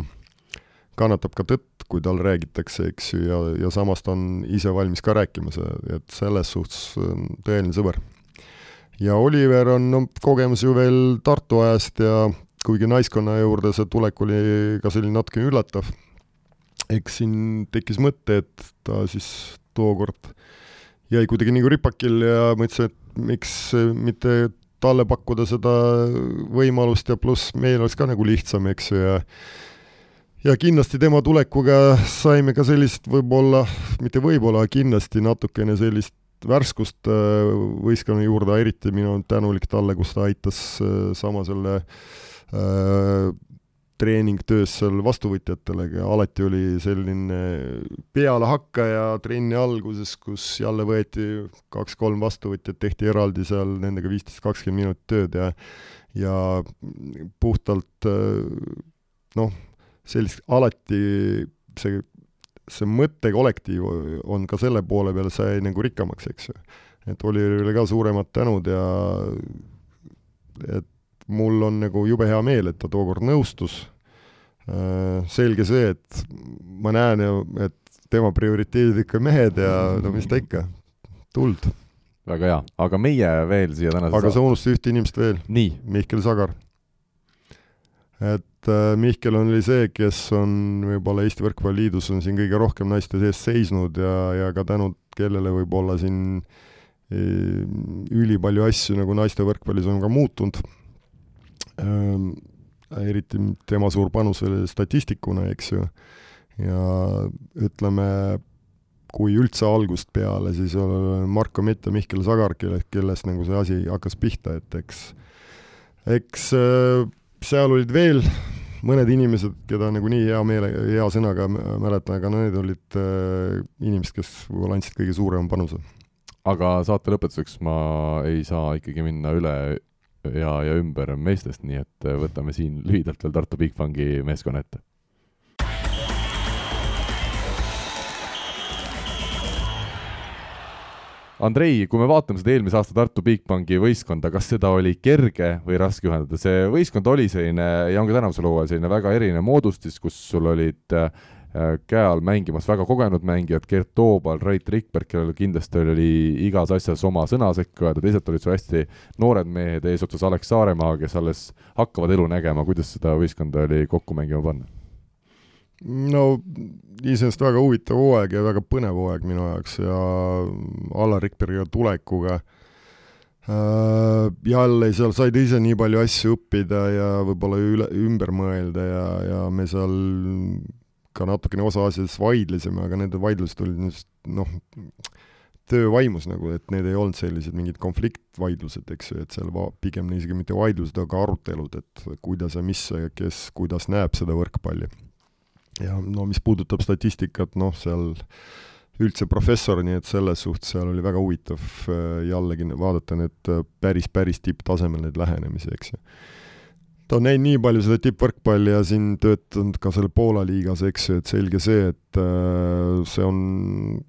kannatab ka tõtt, kui tal räägitakse, eks ju, ja, ja samas ta on ise valmis ka rääkima, et selles suhtes tõeline sõber. ja Oliver on no, kogemus ju veel Tartu ajast ja kuigi naiskonna juurde see tulek oli ka selline natukene üllatav, eks siin tekkis mõte, et ta siis tookord jäi kuidagi nagu ripakil ja mõtlesin, et miks mitte talle pakkuda seda võimalust ja pluss meil oleks ka nagu lihtsam, eks ju, ja ja kindlasti tema tulekuga saime ka sellist võib-olla, mitte võib-olla, kindlasti natukene sellist värskust äh, võistkonna juurde, eriti mina olen tänulik talle, kus ta aitas äh, sama selle äh, treeningtöös seal vastuvõtjatele, alati oli selline pealehakkaja trenni alguses, kus jälle võeti kaks-kolm vastuvõtjat, tehti eraldi seal nendega viisteist, kakskümmend minutit tööd ja ja puhtalt noh, sellist alati see, see mõttekollektiiv on ka selle poole peal sai nagu rikkamaks, eks ju. et Oliverile ka suuremad tänud ja et mul on nagu jube hea meel, et ta tookord nõustus. Äh, selge see, et ma näen ju, et tema prioriteedid ikka mehed ja no mis ta ikka, tuld. väga hea, aga meie veel siia tänase aga sa unustasid ühte inimest veel. Mihkel Sagar. et äh, Mihkel oli see, kes on võib-olla Eesti Võrkpalliliidus on siin kõige rohkem naiste eest seisnud ja, ja ka tänu kellele võib-olla siin e, ülipalju asju nagu naiste võrkpallis on ka muutunud eriti tema suur panus oli statistikuna, eks ju, ja ütleme, kui üldse algust peale, siis Marko Mett ja Mihkel Sagar, kelle, kellest nagu see asi hakkas pihta, et eks, eks äh, seal olid veel mõned inimesed, keda nagu nii hea meele, hea sõnaga mäletan, aga need olid äh, inimesed, kes võib-olla andsid kõige suurema panuse. aga saate lõpetuseks ma ei saa ikkagi minna üle ja, ja ümber meestest, nii et äh, võtame siin lühidalt veel Tartu Bigbanki meeskonna ette. Andrei, kui me vaatame seda eelmise aasta Tartu Bigbanki võistkonda, kas seda oli kerge või raske ühendada, see võistkond oli selline ja on ka tänavusel hooajal selline väga erinev moodustis, kus sul olid Äh, käe all mängimas väga kogenud mängijad, Gert Toobal, Rait Rikberg, kellel kindlasti oli igas asjas oma sõna sekka öelda, teised olid sul hästi noored mehed, eesotsas Alex Saaremaa, kes alles hakkavad elu nägema, kuidas seda võistkonda oli kokku mängima panna? no iseenesest väga huvitav hooaeg ja väga põnev hooaeg minu jaoks ja Allar Rikbergiga tulekuga äh, jälle seal said ise nii palju asju õppida ja võib-olla üle, ümber mõelda ja, ja me seal ka natukene osa asjadest vaidlesime, aga need vaidlused olid niisugused noh, töövaimus nagu, et need ei olnud sellised mingid konfliktvaidlused, eks ju, et seal va-, pigem isegi mitte vaidlused, aga arutelud, et kuidas ja mis ja kes kuidas näeb seda võrkpalli. ja no mis puudutab statistikat, noh, seal üldse professor, nii et selles suhtes seal oli väga huvitav jällegi vaadata need päris, päris tipptasemel neid lähenemisi, eks ju ta on näinud nii palju seda tippvõrkpalli ja siin töötanud ka seal Poola liigas, eks ju, et selge see, et äh, see on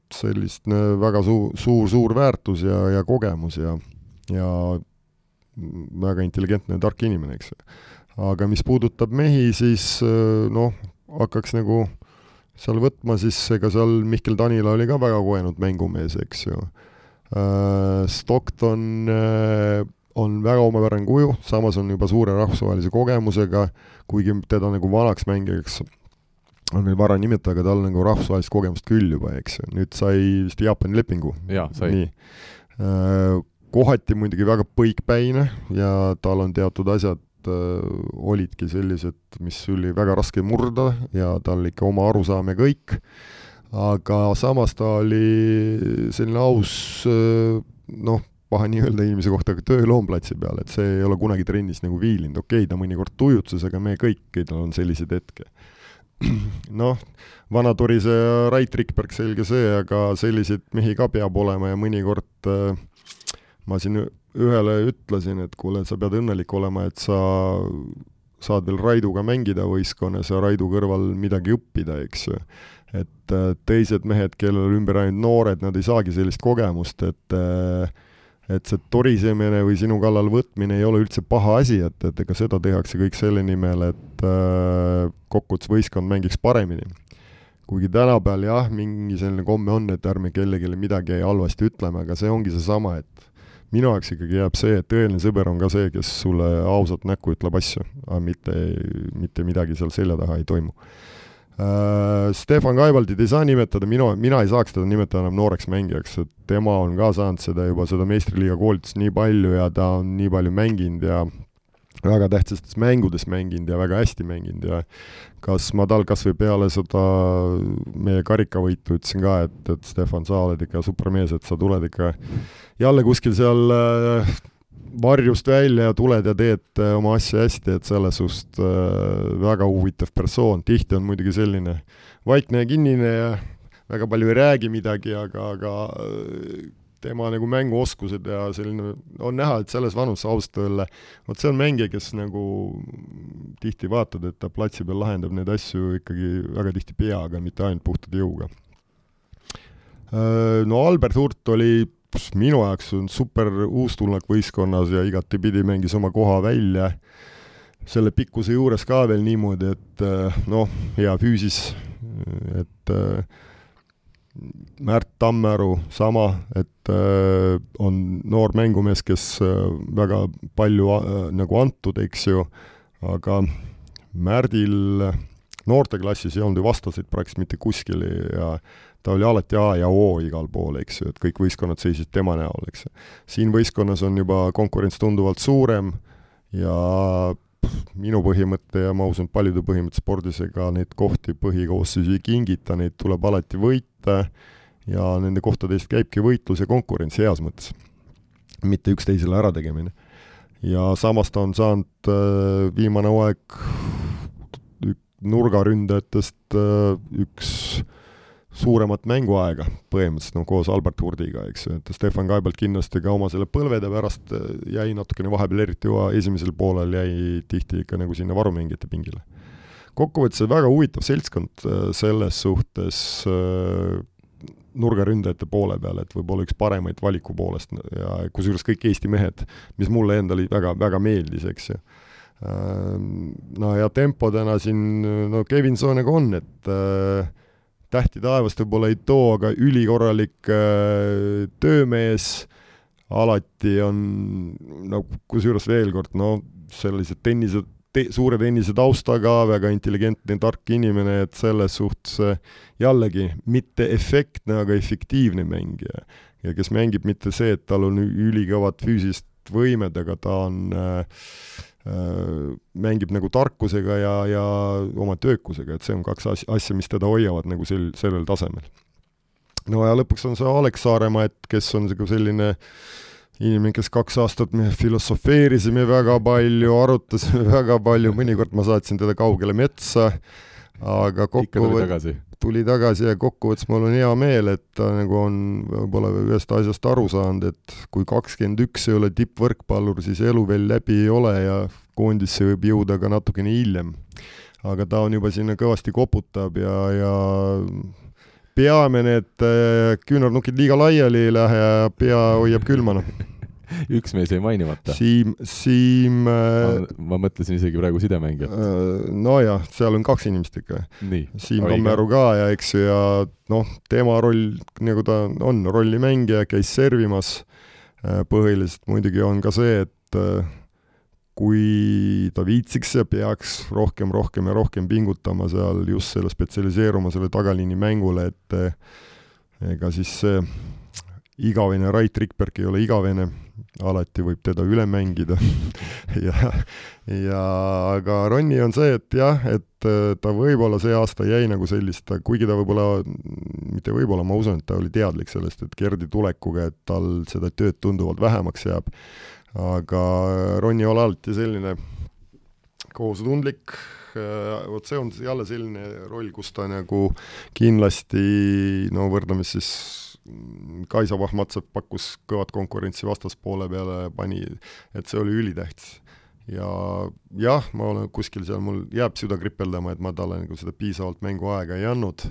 sellist väga suur, suur, suur väärtus ja, ja kogemus ja, ja väga intelligentne ja tark inimene, eks ju. aga mis puudutab mehi, siis äh, noh, hakkaks nagu seal võtma, siis ega seal Mihkel Tanila oli ka väga kogenud mängumees, eks ju. Äh, Stockton on väga omapärane kuju, samas on juba suure rahvusvahelise kogemusega, kuigi teda nagu vanaks mängijaks on veel vara nimetada, aga tal nagu rahvusvahelist kogemust küll juba, eks ju, nüüd sai vist Jaapani lepingu. jaa, sai. nii. Äh, kohati muidugi väga põikpäine ja tal on teatud asjad äh, olidki sellised, mis oli väga raske murda ja tal ikka oma arusaam ja kõik, aga samas ta oli selline aus äh, noh, paha nii öelda inimese kohta, aga tööloom platsi peal, et see ei ole kunagi trennis nagu viilinud, okei okay,, ta mõnikord tujutses, aga me kõikidel on selliseid hetke. noh, Vana-Torise ja Rait Rikberg, selge see, aga selliseid mehi ka peab olema ja mõnikord äh, ma siin ühele ütlesin, et kuule, sa pead õnnelik olema, et sa saad veel Raiduga mängida võistkonnas ja Raidu kõrval midagi õppida, eks ju. et äh, teised mehed, kellel ümber ainult noored, nad ei saagi sellist kogemust, et äh, et see torisemine või sinu kallal võtmine ei ole üldse paha asi, et, et ega seda tehakse kõik selle nimel, et äh, kokkuvõttes võistkond mängiks paremini. kuigi tänapäeval jah, mingi selline komme on, et ärme kellelegi midagi halvasti ütleme, aga see ongi seesama, et minu jaoks ikkagi jääb see, et tõeline sõber on ka see, kes sulle ausalt näkku ütleb asju, aga mitte, mitte midagi seal selja taha ei toimu Stefan Kaibaldit ei saa nimetada, minu, mina ei saaks teda nimetada enam nooreks mängijaks, et tema on ka saanud seda juba, seda meistriliiga koolitust nii palju ja ta on nii palju mänginud ja väga tähtsates mängudes mänginud ja väga hästi mänginud ja kas ma tal kas või peale seda meie karikavõitu ütlesin ka, et, et Stefan, sa oled ikka supermees, et sa tuled ikka jälle kuskil seal äh, varjust välja ja tuled ja teed äh, oma asja hästi, et selles suhtes äh, väga huvitav persoon, tihti on muidugi selline vaikne ja kinnine ja väga palju ei räägi midagi, aga, aga äh, tema nagu mänguoskused ja selline, on näha, et selles vanuses ausalt öelda, vot see on mängija, kes nagu tihti vaatad, et ta platsi peal lahendab neid asju ikkagi väga tihti peaga, mitte ainult puhtalt jõuga. No Albert Hurt oli minu jaoks on super uustulnuk võistkonnas ja igatepidi mängis oma koha välja. selle pikkuse juures ka veel niimoodi, et eh, noh, hea füüsis, et eh, Märt Tammearu sama, et äh, on noor mängumees, kes äh, väga palju äh, nagu antud, eks ju, aga Märdil noorteklassis ei olnud ju vastaseid praktiliselt mitte kuskil ja ta oli alati A ja O igal pool, eks ju, et kõik võistkonnad seisid tema näol, eks siin võistkonnas on juba konkurents tunduvalt suurem ja minu põhimõte ja ma usun, paljude põhimõte spordis, ega neid kohti põhikoosseisu ei kingita, neid tuleb alati võita ja nende kohtade eest käibki võitlus ja konkurents heas mõttes, mitte üksteisele ärategemine. ja samas ta on saanud äh, viimane hooaeg nurgaründajatest äh, üks suuremat mänguaega põhimõtteliselt no koos Albert Hurdiga, eks ju, et Stefan Kaibalt kindlasti ka oma selle põlvede pärast äh, jäi natukene vahepeal, eriti esimesel poolel jäi tihti ikka nagu sinna varumängijate pingile. kokkuvõttes väga huvitav seltskond äh, selles suhtes äh, nurgaründajate poole peal, et võib-olla üks paremaid valiku poolest ja kusjuures kõik Eesti mehed, mis mulle endale väga, väga meeldis, eks ju no ja tempo täna siin, no Kevin Soonega on, et äh, tähti taevast võib-olla ei too, aga ülikorralik äh, töömees, alati on no kusjuures veel kord, no sellised tennise te,, suure tennise taustaga, väga intelligentne, tark inimene, et selles suhtes äh, jällegi mitte efektne, aga efektiivne mängija. ja kes mängib mitte see, et tal on ülikõvad füüsilised võimed, aga ta on Äh, mängib nagu tarkusega ja, ja oma töökusega, et see on kaks asja, mis teda hoiavad nagu sel, sellel tasemel. no ja lõpuks on see Alex Saaremaa, et kes on nagu selline inimene, kes kaks aastat me filosofeerisime väga palju, arutasime väga palju, mõnikord ma saatsin teda kaugele metsa, aga kokkuvõttes tuli tagasi ja kokkuvõttes mul on hea meel, et ta nagu on võib-olla ühest asjast aru saanud, et kui kakskümmend üks ei ole tippvõrkpallur, siis elu veel läbi ei ole ja koondisse võib jõuda ka natukene hiljem. aga ta on juba sinna kõvasti koputab ja, ja peamine, et äh, küünarnukid liiga laiali ei lähe ja pea hoiab külmana üks mees jäi mainimata. Siim, Siim ma, äh, ma mõtlesin isegi praegu sidemängijat. Äh, nojah, seal on kaks inimest ikka. Siim Tammeru ka ja eks ju, ja noh, tema roll, nagu ta on, rollimängija, käis servimas, põhiliselt muidugi on ka see, et kui ta viitsiks ja peaks rohkem, rohkem ja rohkem pingutama seal just selle spetsialiseeruma selle tagaliini mängule, et ega siis see igavene Rait Rikberg ei ole igavene, alati võib teda üle mängida. Ja, ja aga Ronni on see, et jah, et eh, ta võib-olla see aasta jäi nagu sellist, kuigi ta võib-olla, mitte võib-olla, ma usun, et ta oli teadlik sellest, et Gerdi tulekuga, et tal seda tööd tunduvalt vähemaks jääb. Aga Ronny ei ole alati selline kohusetundlik, äh, vot see on jälle selline roll, kus ta nagu kindlasti no võrdleme siis Kaisa Vahmatsev pakkus kõvat konkurentsi vastaspoole peale, pani, et see oli ülitähtis. ja jah, ma olen kuskil seal, mul jääb süda kripeldama, et ma talle nagu seda piisavalt mänguaega ei andnud,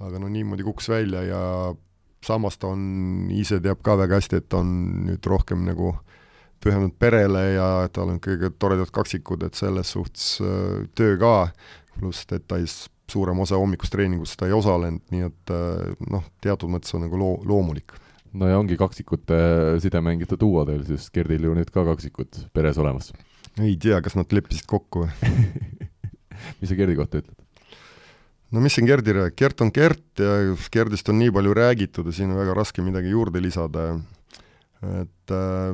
aga no niimoodi kukkus välja ja samas ta on, ise teab ka väga hästi, et ta on nüüd rohkem nagu pühendunud perele ja tal on kõige toredad kaksikud, et selles suhtes äh, töö ka, pluss details suurem osa hommikust treeningust ta ei osalenud, nii et äh, noh, teatud mõttes on nagu loo-, loomulik. no ja ongi kaksikute sidemängijate duo teil, sest Gerdil ju nüüd ka kaksikud peres olemas. ei tea, kas nad leppisid kokku või mis sa Gerdi kohta ütled? no mis siin Gerdi räägib, Gert on Gert ja Gerdist on nii palju räägitud ja siin on väga raske midagi juurde lisada et äh,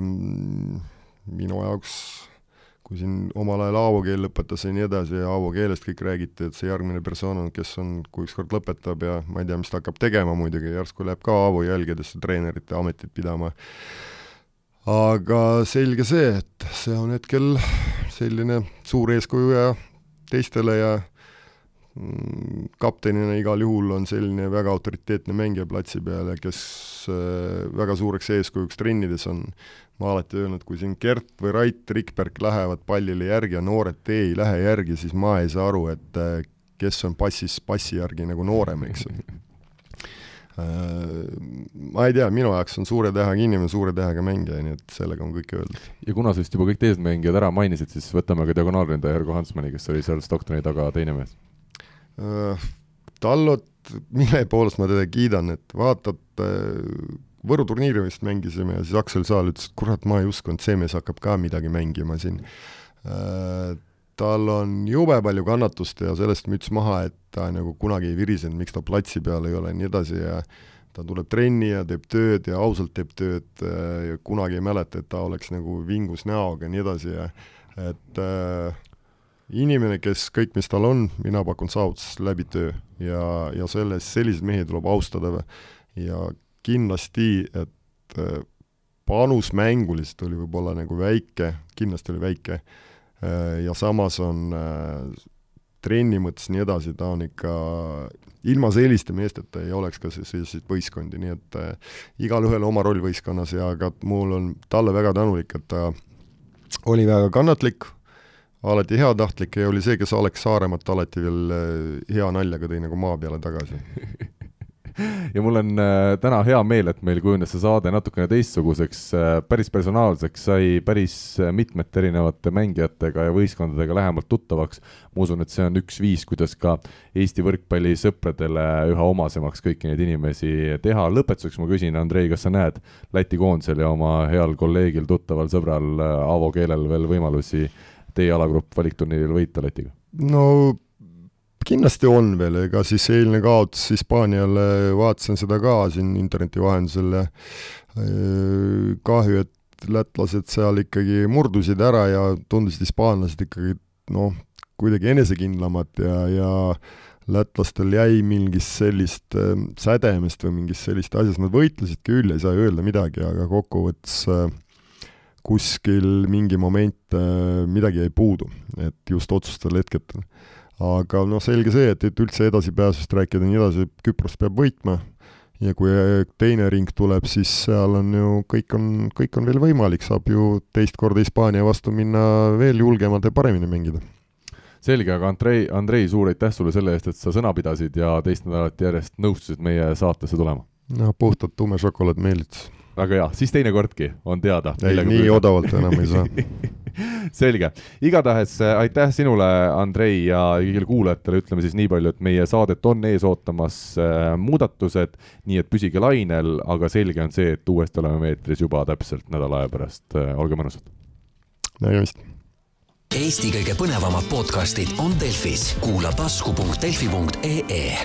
minu jaoks, kui siin omal ajal Aavo keel lõpetas ja nii edasi ja Aavo keelest kõik räägiti, et see järgmine persoon on, kes on, kui ükskord lõpetab ja ma ei tea, mis ta hakkab tegema muidugi, järsku läheb ka Aavo jälgedesse treenerite ametit pidama. aga selge see, et see on hetkel selline suur eeskuju ja teistele ja Mm, kaptenina igal juhul on selline väga autoriteetne mängija platsi peal ja kes äh, väga suureks eeskujuks trennides on, ma alati öelnud, kui siin Gert või Rait Rikberg lähevad pallile järgi ja noored tee ei lähe järgi, siis ma ei saa aru, et äh, kes on passis passi järgi nagu noorem, eks. Äh, ma ei tea, minu jaoks on suure tähega inimene, suure tähega mängija, nii et sellega on kõik öeldud. ja kuna sa vist juba kõik teised mängijad ära mainisid, siis võtame ka diagonaalründaja Ergo Hansmani, kes oli seal Stocktoni taga teine mees Äh, Tallot, mille poolest ma teda kiidan, et vaatad, äh, Võru turniiri vist mängisime ja siis Aksel Saal ütles, et kurat, ma ei uskunud, see mees hakkab ka midagi mängima siin. Äh, tal on jube palju kannatust ja sellest müts maha, et ta nagu kunagi ei virisenud, miks ta platsi peal ei ole ja nii edasi ja ta tuleb trenni ja teeb tööd ja ausalt teeb tööd ja kunagi ei mäleta, et ta oleks nagu vingus näoga ja nii edasi ja et äh, inimene, kes kõik, mis tal on, mina pakun saavutas läbi töö ja, ja selles, selliseid mehi tuleb austada ja kindlasti, et äh, panus mänguliselt oli võib-olla nagu väike, kindlasti oli väike, äh, ja samas on äh, trenni mõttes nii edasi, ta on ikka, ilma selliste meesteta ei oleks ka selliseid võistkondi, nii et äh, igalühel oma roll võistkonnas ja ka mul on talle väga tänulik, et ta oli väga kannatlik, alati heatahtlik ja oli see, kes Alex Saaremat alati veel hea naljaga tõi nagu maa peale tagasi ja mul on äh, täna hea meel, et meil kujunes see saade natukene teistsuguseks äh,, päris personaalseks, sai päris mitmete erinevate mängijatega ja võistkondadega lähemalt tuttavaks. ma usun, et see on üks viis, kuidas ka Eesti võrkpallisõpradele üha omasemaks kõiki neid inimesi teha. lõpetuseks ma küsin, Andrei, kas sa näed Läti koondisel ja oma heal kolleegil, tuttaval sõbral äh, Aavo Keelel veel võimalusi teie alagrupp valikturniiril võita Lätiga? no kindlasti on veel, ega siis eilne kaotus Hispaaniale, vaatasin seda ka siin interneti vahendusel ja kahju, et lätlased seal ikkagi murdusid ära ja tundusid hispaanlased ikkagi noh, kuidagi enesekindlamad ja, ja lätlastel jäi mingist sellist äh, sädemest või mingist sellist asjast, nad võitlesid küll, ei saa öelda midagi, aga kokkuvõttes äh, kuskil mingi moment äh, midagi jäi puudu, et just otsustel hetkedel. Aga noh, selge see, et, et üldse edasipääsust rääkida ja nii edasi, Küpros peab võitma ja kui teine ring tuleb, siis seal on ju, kõik on, kõik on veel võimalik, saab ju teist korda Hispaania vastu minna veel julgemalt ja paremini mängida. selge, aga Andrei, Andrei, suur aitäh sulle selle eest, et sa sõna pidasid ja teist nädalat järjest nõustusid meie saatesse tulema. no puhtalt tume šokolaad meelitas. väga hea, siis teinekordki on teada. ei, nii püüda. odavalt enam ei saa selge, igatahes äh, aitäh sinule, Andrei, ja kõigile kuulajatele. Ütleme siis nii palju, et meie saadet on ees ootamas äh, muudatused, nii et püsige lainel, aga selge on see, et uuesti oleme eetris juba täpselt nädala aja pärast, äh, olge mõnusad. nägemist. Eesti kõige põnevamad podcastid on Delfis, kuula tasku.delfi.ee